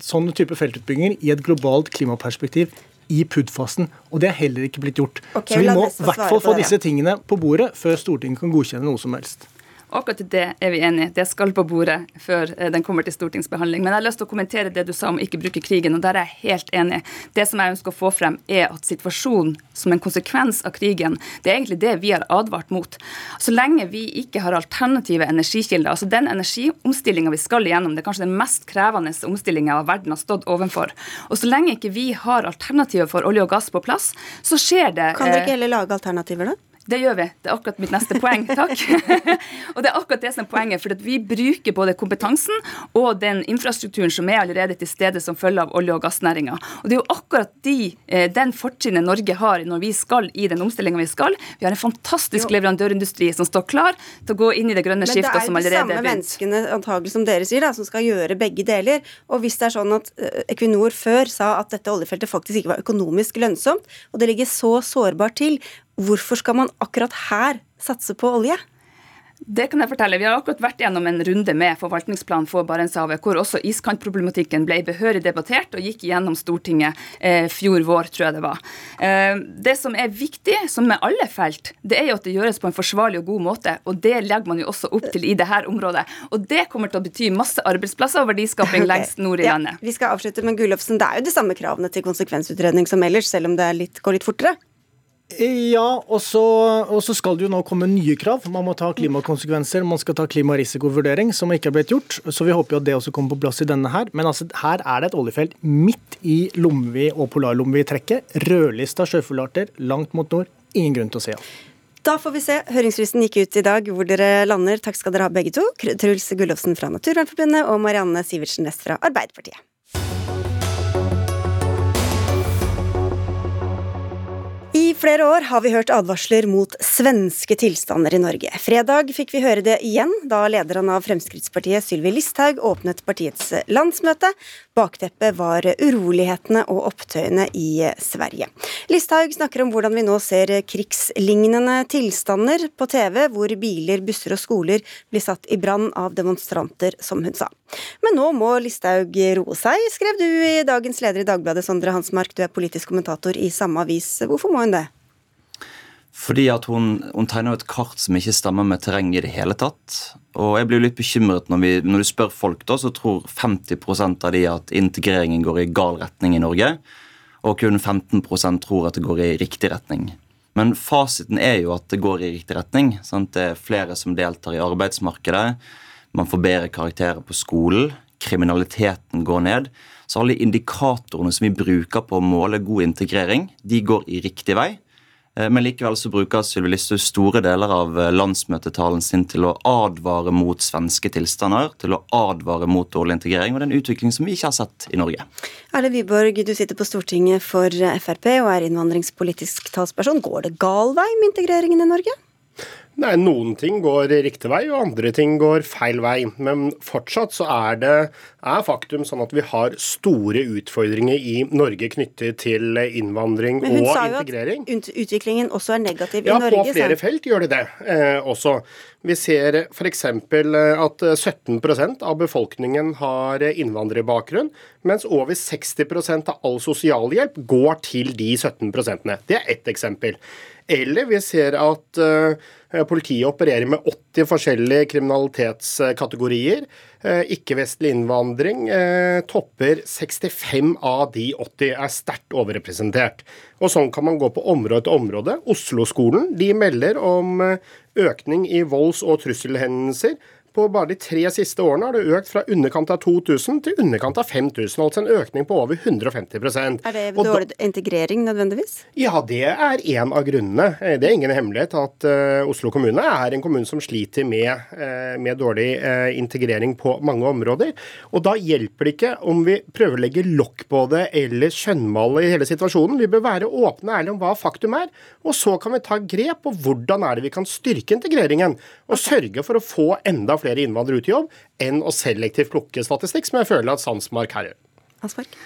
sånne type feltutbygginger i et globalt klimaperspektiv i PUD-fasen. Og det er heller ikke blitt gjort. Okay, så vi må i hvert fall få disse tingene på bordet før Stortinget kan godkjenne noe som helst. Akkurat det er vi enige. Det skal på bordet før eh, den kommer til stortingsbehandling. Men jeg har lyst til å kommentere det du sa om ikke bruke krigen, og der er jeg helt enig. Det som jeg ønsker å få frem, er at situasjonen som en konsekvens av krigen, det er egentlig det vi har advart mot. Så lenge vi ikke har alternative energikilder, altså den energiomstillinga vi skal igjennom, det er kanskje den mest krevende omstillinga verden har stått overfor. Og så lenge ikke vi har alternativer for olje og gass på plass, så skjer det Kan dere ikke heller lage alternativer, da? Det gjør vi. Det er akkurat mitt neste poeng. Takk. og det er akkurat det som er poenget. For vi bruker både kompetansen og den infrastrukturen som er allerede til stede som følge av olje- og gassnæringa. Og det er jo akkurat de, eh, den fortrinnet Norge har når vi skal i den omstillinga vi skal. Vi har en fantastisk jo. leverandørindustri som står klar til å gå inn i det grønne skiftet som allerede er begynt. Men det er de samme menneskene antagelig som dere sier, da, som skal gjøre begge deler. Og hvis det er sånn at eh, Equinor før sa at dette oljefeltet faktisk ikke var økonomisk lønnsomt, og det ligger så sårbart til, Hvorfor skal man akkurat her satse på olje? Det kan jeg fortelle. Vi har akkurat vært gjennom en runde med forvaltningsplan for Barentshavet, hvor også iskantproblematikken ble behørig debattert og gikk gjennom Stortinget eh, fjor vår, tror jeg det var. Eh, det som er viktig, som med alle felt, det er jo at det gjøres på en forsvarlig og god måte. Og det legger man jo også opp til i dette området. Og det kommer til å bety masse arbeidsplasser og verdiskaping okay. lengst nord i ja, landet. Vi skal avslutte med Gullofsen. Det er jo de samme kravene til konsekvensutredning som ellers, selv om det litt, går litt fortere? Ja, og så, skal det jo nå komme nye krav. Man må ta klimakonsekvenser, man skal ta klimarisikovurdering, som ikke er blitt gjort. Så vi håper jo at det også kommer på plass i denne her. Men altså, her er det et oljefelt midt i Lomvi og Polarlomvi-trekket. Rødlista sjøfuglarter langt mot nord. Ingen grunn til å si ja. Da får vi se. Høringsfristen gikk ut i dag hvor dere lander. Takk skal dere ha begge to. Truls Gullofsen fra Naturvernforbundet og Marianne Sivertsen Næss fra Arbeiderpartiet. I flere år har vi hørt advarsler mot svenske tilstander i Norge. Fredag fikk vi høre det igjen da lederen av Fremskrittspartiet, Sylvi Listhaug, åpnet partiets landsmøte. Bakteppet var urolighetene og opptøyene i Sverige. Listhaug snakker om hvordan vi nå ser krigslignende tilstander på TV, hvor biler, busser og skoler blir satt i brann av demonstranter, som hun sa. Men nå må Listhaug roe seg, skrev du i dagens leder i Dagbladet, Sondre Hansmark. Du er politisk kommentator i samme avis. Hvorfor må hun det? Fordi at hun, hun tegner et kart som ikke stemmer med terrenget i det hele tatt. Og jeg blir litt bekymret når, vi, når du spør folk, da, så tror 50% av de at integreringen går i gal retning i Norge. Og kun 15% tror at det går i riktig retning. Men fasiten er jo at det går i riktig retning. Sant? Det er flere som deltar i arbeidsmarkedet. Man får bedre karakterer på skolen. Kriminaliteten går ned. Så alle indikatorene som vi bruker på å måle god integrering, de går i riktig vei. Eh, men likevel så bruker Sylvi Listhaug store deler av eh, landsmøtetalen sin til å advare mot svenske tilstander, til å advare mot dårlig integrering, og det er utvikling som vi ikke har sett i Norge. Erle Wiborg, du sitter på Stortinget for Frp og er innvandringspolitisk talsperson. Går det gal vei med integreringen i Norge? Nei, Noen ting går riktig vei, og andre ting går feil vei. Men fortsatt så er det er faktum sånn at vi har store utfordringer i Norge knyttet til innvandring og integrering. Men hun sa jo at utviklingen også er negativ ja, i Norge. Ja, på flere felt gjør det det eh, også. Vi ser f.eks. at 17% av befolkningen har innvandrerbakgrunn, mens over 60% av all sosialhjelp går til de 17% Det er ett eksempel. Eller vi ser at uh, politiet opererer med 80 forskjellige kriminalitetskategorier. Uh, Ikke-vestlig innvandring uh, topper 65 av de 80, er sterkt overrepresentert. Og Sånn kan man gå på område til område. Oslo-skolen de melder om økning i volds- og trusselhendelser på bare de tre siste årene har det økt fra underkant av 2000 til underkant av 5000. Altså en økning på over 150% Er det dårlig integrering nødvendigvis? Ja, det er en av grunnene. Eh, det er ingen hemmelighet at uh, Oslo kommune er en kommune som sliter med, uh, med dårlig uh, integrering på mange områder. Og da hjelper det ikke om vi prøver å legge lokk på det eller skjønnmale i hele situasjonen. Vi bør være åpne og ærlige om hva faktum er, og så kan vi ta grep på hvordan er det vi kan styrke integreringen. Og sørge for å få enda flere innvandrere ut i jobb, enn å selektivt plukke statistikk, som jeg føler at Sandsmark her gjør. Aspark?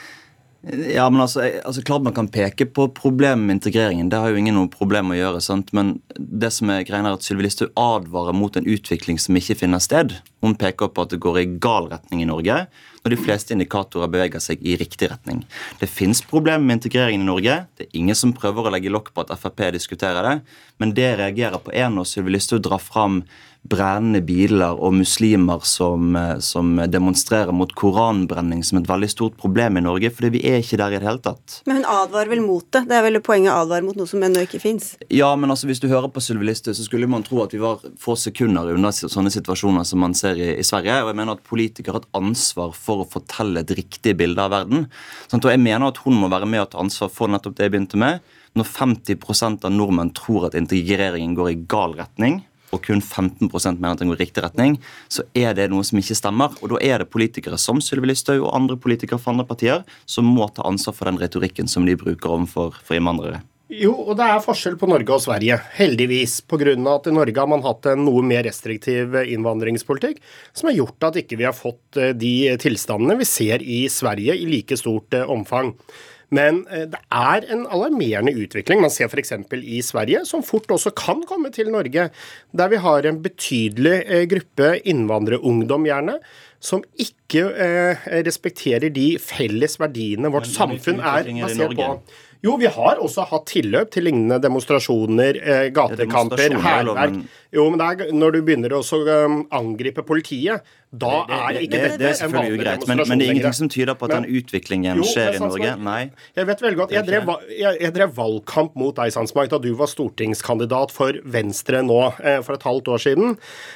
Ja, men altså, altså, klart Man kan peke på problemet med integreringen. Det har jo ingen noe problem å gjøre. sant? Men det som er greia er at Sylvi Listhaug advarer mot en utvikling som ikke finner sted. Hun peker på at det går i gal retning i Norge, når de fleste indikatorer beveger seg i riktig retning. Det fins problemer med integreringen i Norge. Det er ingen som prøver å legge lokk på at Frp diskuterer det. Men det reagerer på, én, og Sylvi Listhaug drar fram brennende biler og muslimer som, eh, som, demonstrerer mot koranbrenning som et veldig stort problem i Norge. fordi vi er ikke der i det hele tatt. Men hun advarer vel mot det? Det er vel poenget å advare mot noe som ennå ikke fins? Ja, men altså hvis du hører på Sylvi Listhaug, så skulle man tro at vi var få sekunder unna sånne situasjoner som man ser i, i, Sverige. Og jeg mener at politikere har et ansvar for å fortelle et riktig bilde av verden. Sånn, og jeg mener at hun må være med og ta ansvar for nettopp det jeg begynte med. Når 50% av nordmenn tror at integreringen går i gal retning, og kun 15% mener at den går i riktig retning, så er det noe som ikke stemmer. Og da er det politikere som Sylvi Listhaug og andre politikere fra andre partier som må ta ansvar for den retorikken som de bruker overfor innvandrere. Jo, og det er forskjell på Norge og Sverige, heldigvis. Pga. at i Norge har man hatt en noe mer restriktiv innvandringspolitikk, som har gjort at ikke vi har fått eh, de tilstandene vi ser i Sverige i like stort eh, omfang. Men eh, det er en alarmerende utvikling man ser f.eks. i Sverige, som fort også kan komme til Norge, der vi har en betydelig gruppe innvandrerungdom, gjerne, som ikke respekterer de felles verdiene vårt samfunn er basert på. Jo, vi har også hatt tilløp til lignende demonstrasjoner, eh, gatekamper, hærverk. Jo, men er, når du begynner å um, angripe politiet, da det, det, er ikke det, det, det er selvfølgelig greit, men, men, det er ingenting som tyder på at men, den utviklingen jo, skjer i Norge? Nei. Jeg vet veldig godt. Jeg drev, jeg, jeg drev valgkamp mot deg, Sandsmark, da du var stortingskandidat for Venstre nå eh, for et halvt år siden.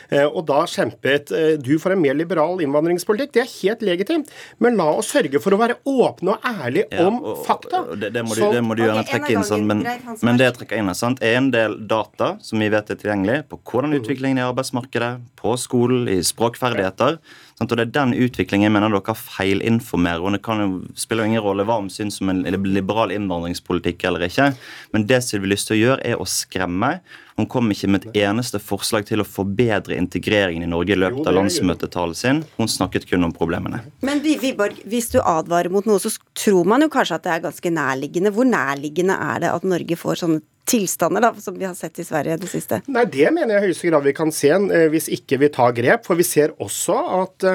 Eh, og da kjempet eh, du for en mer liberal innvandringspolitikk. Det er helt legitimt. Men la oss sørge for å være åpne og ærlige ja, om og, fakta. Og det, må du, det må du gjerne trekke inn, sånn, men, men det jeg trekker inn, er sant, er en del data som vi vet er tilgjengelig på hvordan utviklingen i arbeidsmarkedet, på skolen, i språkferdigheter. Og det er den utviklingen jeg mener dere feilinformerer. og Det kan jo spiller jo ingen rolle hva om syns om en liberal innvandringspolitikk eller ikke. Men det som vi har lyst til å gjøre, er å skremme. Hun kom ikke med et eneste forslag til å forbedre integreringen i Norge i løpet av landsmøtetalen sin. Hun snakket kun om problemene. Men Wiborg, hvis du advarer mot noe, så tror man jo kanskje at det er ganske nærliggende. Hvor nærliggende er det at Norge får sånne tilstander da, som vi har sett i Sverige det siste? Nei, Det mener jeg i høyeste grad vi kan se eh, hvis ikke vi tar grep. For vi ser også at i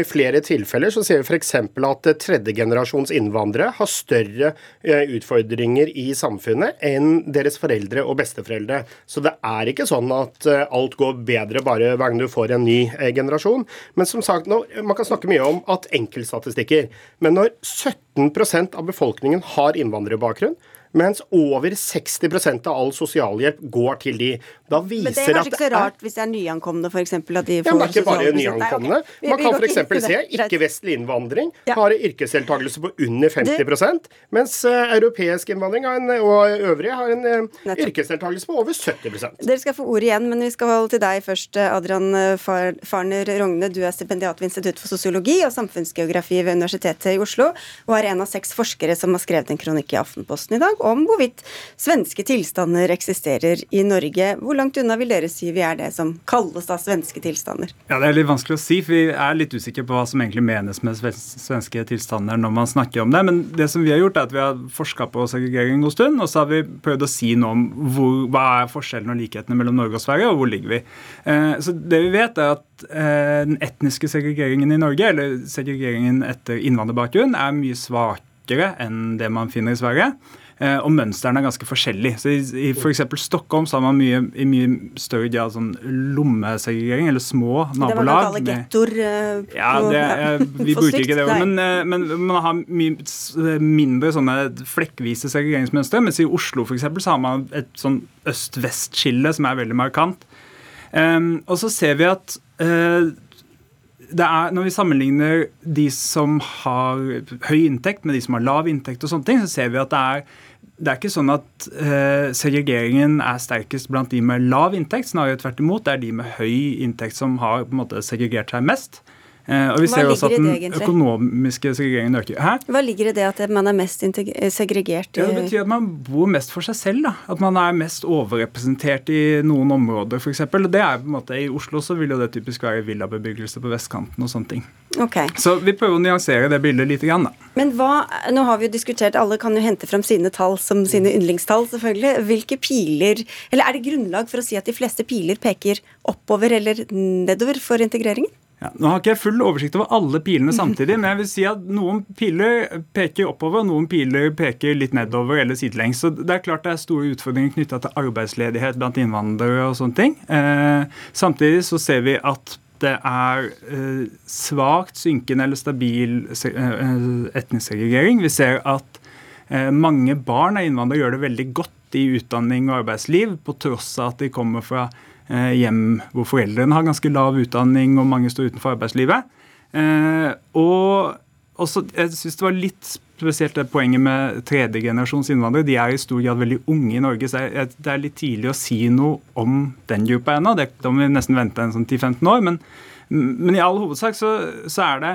eh, flere tilfeller så ser vi f.eks. at tredjegenerasjons innvandrere har større eh, utfordringer i samfunnet enn deres foreldre og besteforeldre. Så det er ikke sånn at alt går bedre bare hver gang du får en ny generasjon. Men som sagt, nå, man kan snakke mye om at enkeltstatistikker. Men når 17% av befolkningen har innvandrerbakgrunn, mens over 60% av all sosialhjelp går til de. Da viser men Det er kanskje ikke så rart hvis det er nyankomne, f.eks. at de får ja, men Det er ikke bare nyankomne. Nei, okay. Man kan f.eks. se ikke-vestlig innvandring ja. har yrkesdeltakelse på under 50 det... mens uh, europeisk innvandring en, og øvrige har en uh, yrkesdeltakelse på over 70% Dere skal få ordet igjen, men vi skal holde til deg først, eh, Adrian Farner Rogne. Du er stipendiat ved Institutt for sosiologi og samfunnsgeografi ved Universitetet i Oslo, og er en av seks forskere som har skrevet en kronikk i Aftenposten i dag om hvorvidt svenske tilstander eksisterer i Norge. Hvor langt unna vil dere si vi er det som kalles da svenske tilstander? Ja, Det er litt vanskelig å si, for vi er litt usikre på hva som egentlig menes med svenske tilstander når man snakker om det. Men det som vi har gjort, er at vi har forska på segregering en god stund, og så har vi prøvd å si noe om hvor, hva er forskjellen og likhetene mellom Norge og Sverige, og hvor ligger vi. Eh, så det vi vet, er at eh, den etniske segregeringen i Norge, eller segregeringen etter innvandrerbakgrunn, er mye svakere enn det man finner i Sverige. Eh, og mønstrene er ganske forskjellige. Så I, i f.eks. Stockholm så har man mye, i mye større grad sånn lommesegregering, eller små nabolag. Det var gettoer. Uh, ja, det, uh, vi bruker ikke det ordet. Men, uh, men, man har mye mindre sånne flekkvise segregeringsmønstre. Mens i Oslo for eksempel, så har man et sånn øst-vest-skille som er veldig markant. Um, og så ser vi at det er, når vi sammenligner de som har høy inntekt med de som har lav inntekt, og sånne ting, så ser vi at det er, det er ikke sånn at uh, segregeringen er sterkest blant de med lav inntekt. Snarere tvert imot. Det er de med høy inntekt som har på en måte segregert seg mest. Eh, og vi ser også at den det, økonomiske segregeringen øker. Hæ? Hva ligger i det at man er mest segregert? Ja, det betyr at man bor mest for seg selv. da. At man er mest overrepresentert i noen områder, f.eks. Det er på en måte, I Oslo så vil jo det typisk være villabebyggelse på vestkanten og sånne ting. Okay. Så vi prøver å nyansere det bildet litt. Grann, da. Men hva, nå har vi jo diskutert, Alle kan jo hente fram sine tall som sine yndlingstall, selvfølgelig. Hvilke piler, eller Er det grunnlag for å si at de fleste piler peker oppover eller nedover for integreringen? Ja, nå har ikke jeg full oversikt over alle pilene samtidig, men jeg vil si at noen piler peker oppover, noen piler peker litt nedover eller sidelengs. Så det er klart det er store utfordringer knytta til arbeidsledighet blant innvandrere og sånne ting. Eh, samtidig så ser vi at det er eh, svakt synkende eller stabil eh, etnisk segregering. Vi ser at eh, mange barn av innvandrere gjør det veldig godt i utdanning og arbeidsliv, på tross av at de kommer fra hjem hvor foreldrene har ganske lav utdanning og mange står utenfor arbeidslivet. Eh, og også, jeg synes det var litt spesielt det poenget med tredjegenerasjons innvandrere. De er i stor grad veldig unge i Norge, så det er litt tidlig å si noe om den gruppa ennå. Da må vi nesten vente en sånn 10-15 år. Men, men, i all hovedsak så, så er det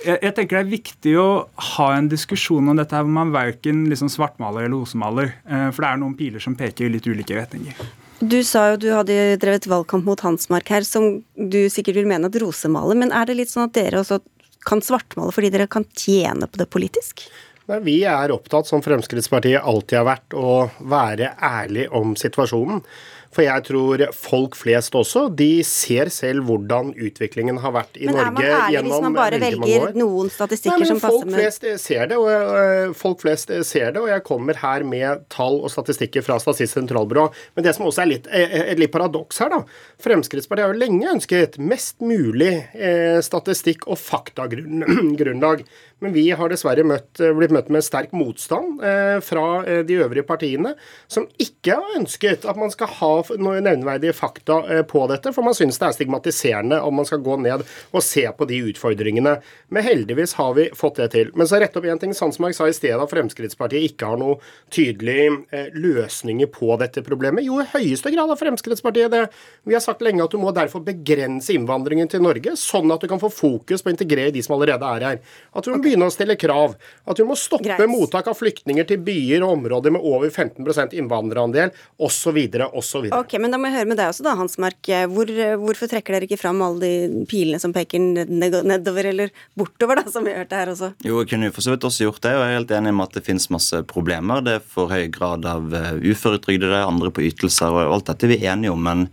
jeg, jeg, tenker det er viktig å ha en diskusjon om dette her hvor man verken liksom svartmaler eller osemaler. Eh, for det er noen piler som peker i litt ulike retninger. Du sa jo du hadde drevet valgkamp mot Hansmark her, som du sikkert vil mene at rosemaler. Men er det litt sånn at dere også kan svartmale fordi dere kan tjene på det politisk? Nei, Vi er opptatt, som Fremskrittspartiet alltid har vært, å være ærlig om situasjonen. For jeg tror folk flest også, de ser selv hvordan utviklingen har vært i Norge gjennom mange år. Men er man ærlig hvis man bare velger noen statistikker Nei, som passer med Folk flest ser det, og folk flest ser det, og jeg kommer her med tall og statistikker fra Statistisk sentralbyrå. Men det som også er litt, eh, eh, et litt paradoks her, da. Fremskrittspartiet har jo lenge ønsket mest mulig eh, statistikk og faktagrunnlag. Men vi har dessverre møtt, blitt møtt med sterk motstand eh, fra eh, de øvrige partiene, som ikke har ønsket at man skal ha nevneverdige fakta eh, på dette, for man synes det er stigmatiserende om man skal gå ned og se på de utfordringene. Men heldigvis har vi fått det til. Men så rett opp én ting. Sandsmark sa i stedet at Fremskrittspartiet ikke har noen tydelige løsninger på dette problemet. Jo, i høyeste grad har Fremskrittspartiet det. Vi har sagt lenge at du må derfor begrense innvandringen til Norge, sånn at du kan få fokus på å integrere de som allerede er her. At du må begynne å stille krav. At vi må stoppe Greit. mottak av flyktninger til byer og områder med over 15% innvandrerandel osv. osv. Ok, men da må jeg høre med deg også, da, Hansmark. Hvor, hvorfor trekker dere ikke fram alle de pilene som peker nedover eller bortover, da, som vi hørte her også? Jo, jeg kunne for så vidt også gjort det, og jeg er helt enig med at det finnes masse problemer. Det er for høy grad av eh, uføretrygdede, andre på ytelser, og alt dette vi er vi enige om. men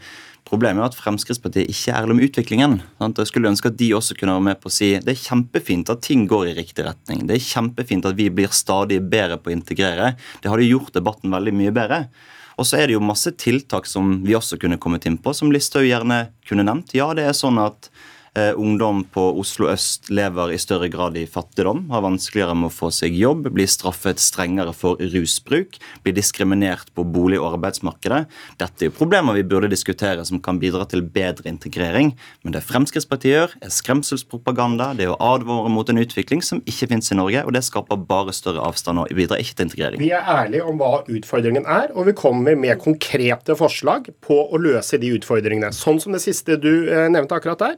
Problemet er at Fremskrittspartiet ikke er ærlig om utviklingen. Jeg skulle ønske at de også kunne være med på å si det er kjempefint at ting går i riktig retning. Det er kjempefint at vi blir stadig bedre på å integrere. Det hadde gjort debatten veldig mye bedre. Og så er det jo masse tiltak som vi også kunne kommet inn på, som Listhaug gjerne kunne nevnt. Ja, det er sånn at ungdom på Oslo øst lever i større grad i fattigdom, har vanskeligere med å få seg jobb, blir straffet strengere for rusbruk, blir diskriminert på bolig- og arbeidsmarkedet. Dette er jo problemer vi burde diskutere som kan bidra til bedre integrering. Men det Fremskrittspartiet gjør, er skremselspropaganda, det er å advare mot en utvikling som ikke finnes i Norge, og det skaper bare større avstand og bidrar ikke til integrering. Vi er ærlige om hva utfordringen er, og vi kommer med konkrete forslag på å løse de utfordringene. Sånn som det siste du eh, nevnte akkurat der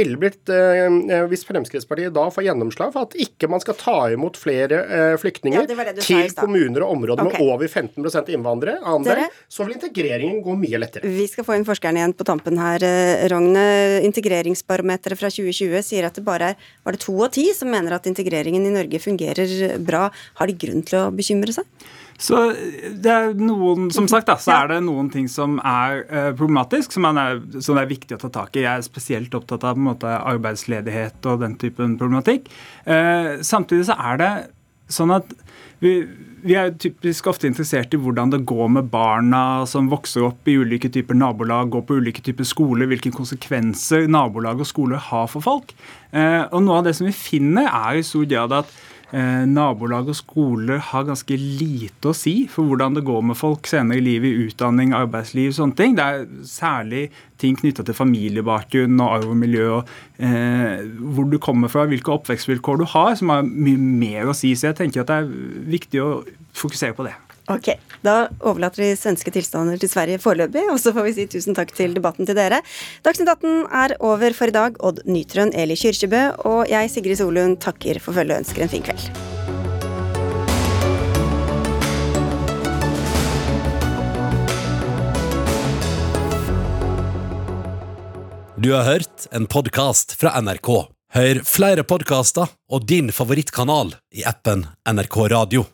ville blitt, eh, eh, hvis Fremskrittspartiet da får gjennomslag for at ikke man skal ta imot flere eh, flyktninger ja, det det til kommuner og områder okay. med over 15 innvandrere, andre, så vil integreringen gå mye lettere. Vi skal få inn forskerne igjen på tampen her. Rogne, integreringsbarometeret fra 2020 sier at det bare er var det to av ti som mener at integreringen i Norge fungerer bra. Har de grunn til å bekymre seg? Så det er noen, Som sagt da, så er det noen ting som er uh, problematisk, som er, som er, viktig å ta tak i. Jeg er spesielt opptatt av på en måte, arbeidsledighet og den typen problematikk. Uh, samtidig så er det sånn at vi, vi er typisk ofte interessert i hvordan det går med barna som vokser opp i ulike typer nabolag, går på ulike typer skoler, hvilke konsekvenser nabolag og skoler har for folk. Eh, og Noe av det som vi finner, er i stor grad at eh, nabolag og skoler har ganske lite å si for hvordan det går med folk senere i livet, i utdanning, arbeidsliv, sånne ting. Det er særlig ting knytta til familiebakgrunn og arv og miljø, og eh, hvor du kommer fra, hvilke oppvekstvilkår du har, som har mye mer å si. Så jeg tenker at det er viktig å fokusere på det. Ok, Da overlater vi svenske tilstander til Sverige foreløpig, og så får vi si tusen takk til debatten til dere. Dagsnytt 18 er over for i dag. Odd Nytrøen, Eli Kyrkjebø og jeg, Sigrid Solund, takker for følget og ønsker en fin kveld. Du har hørt en podkast fra NRK. Hør flere podkaster og din favorittkanal i appen NRK Radio.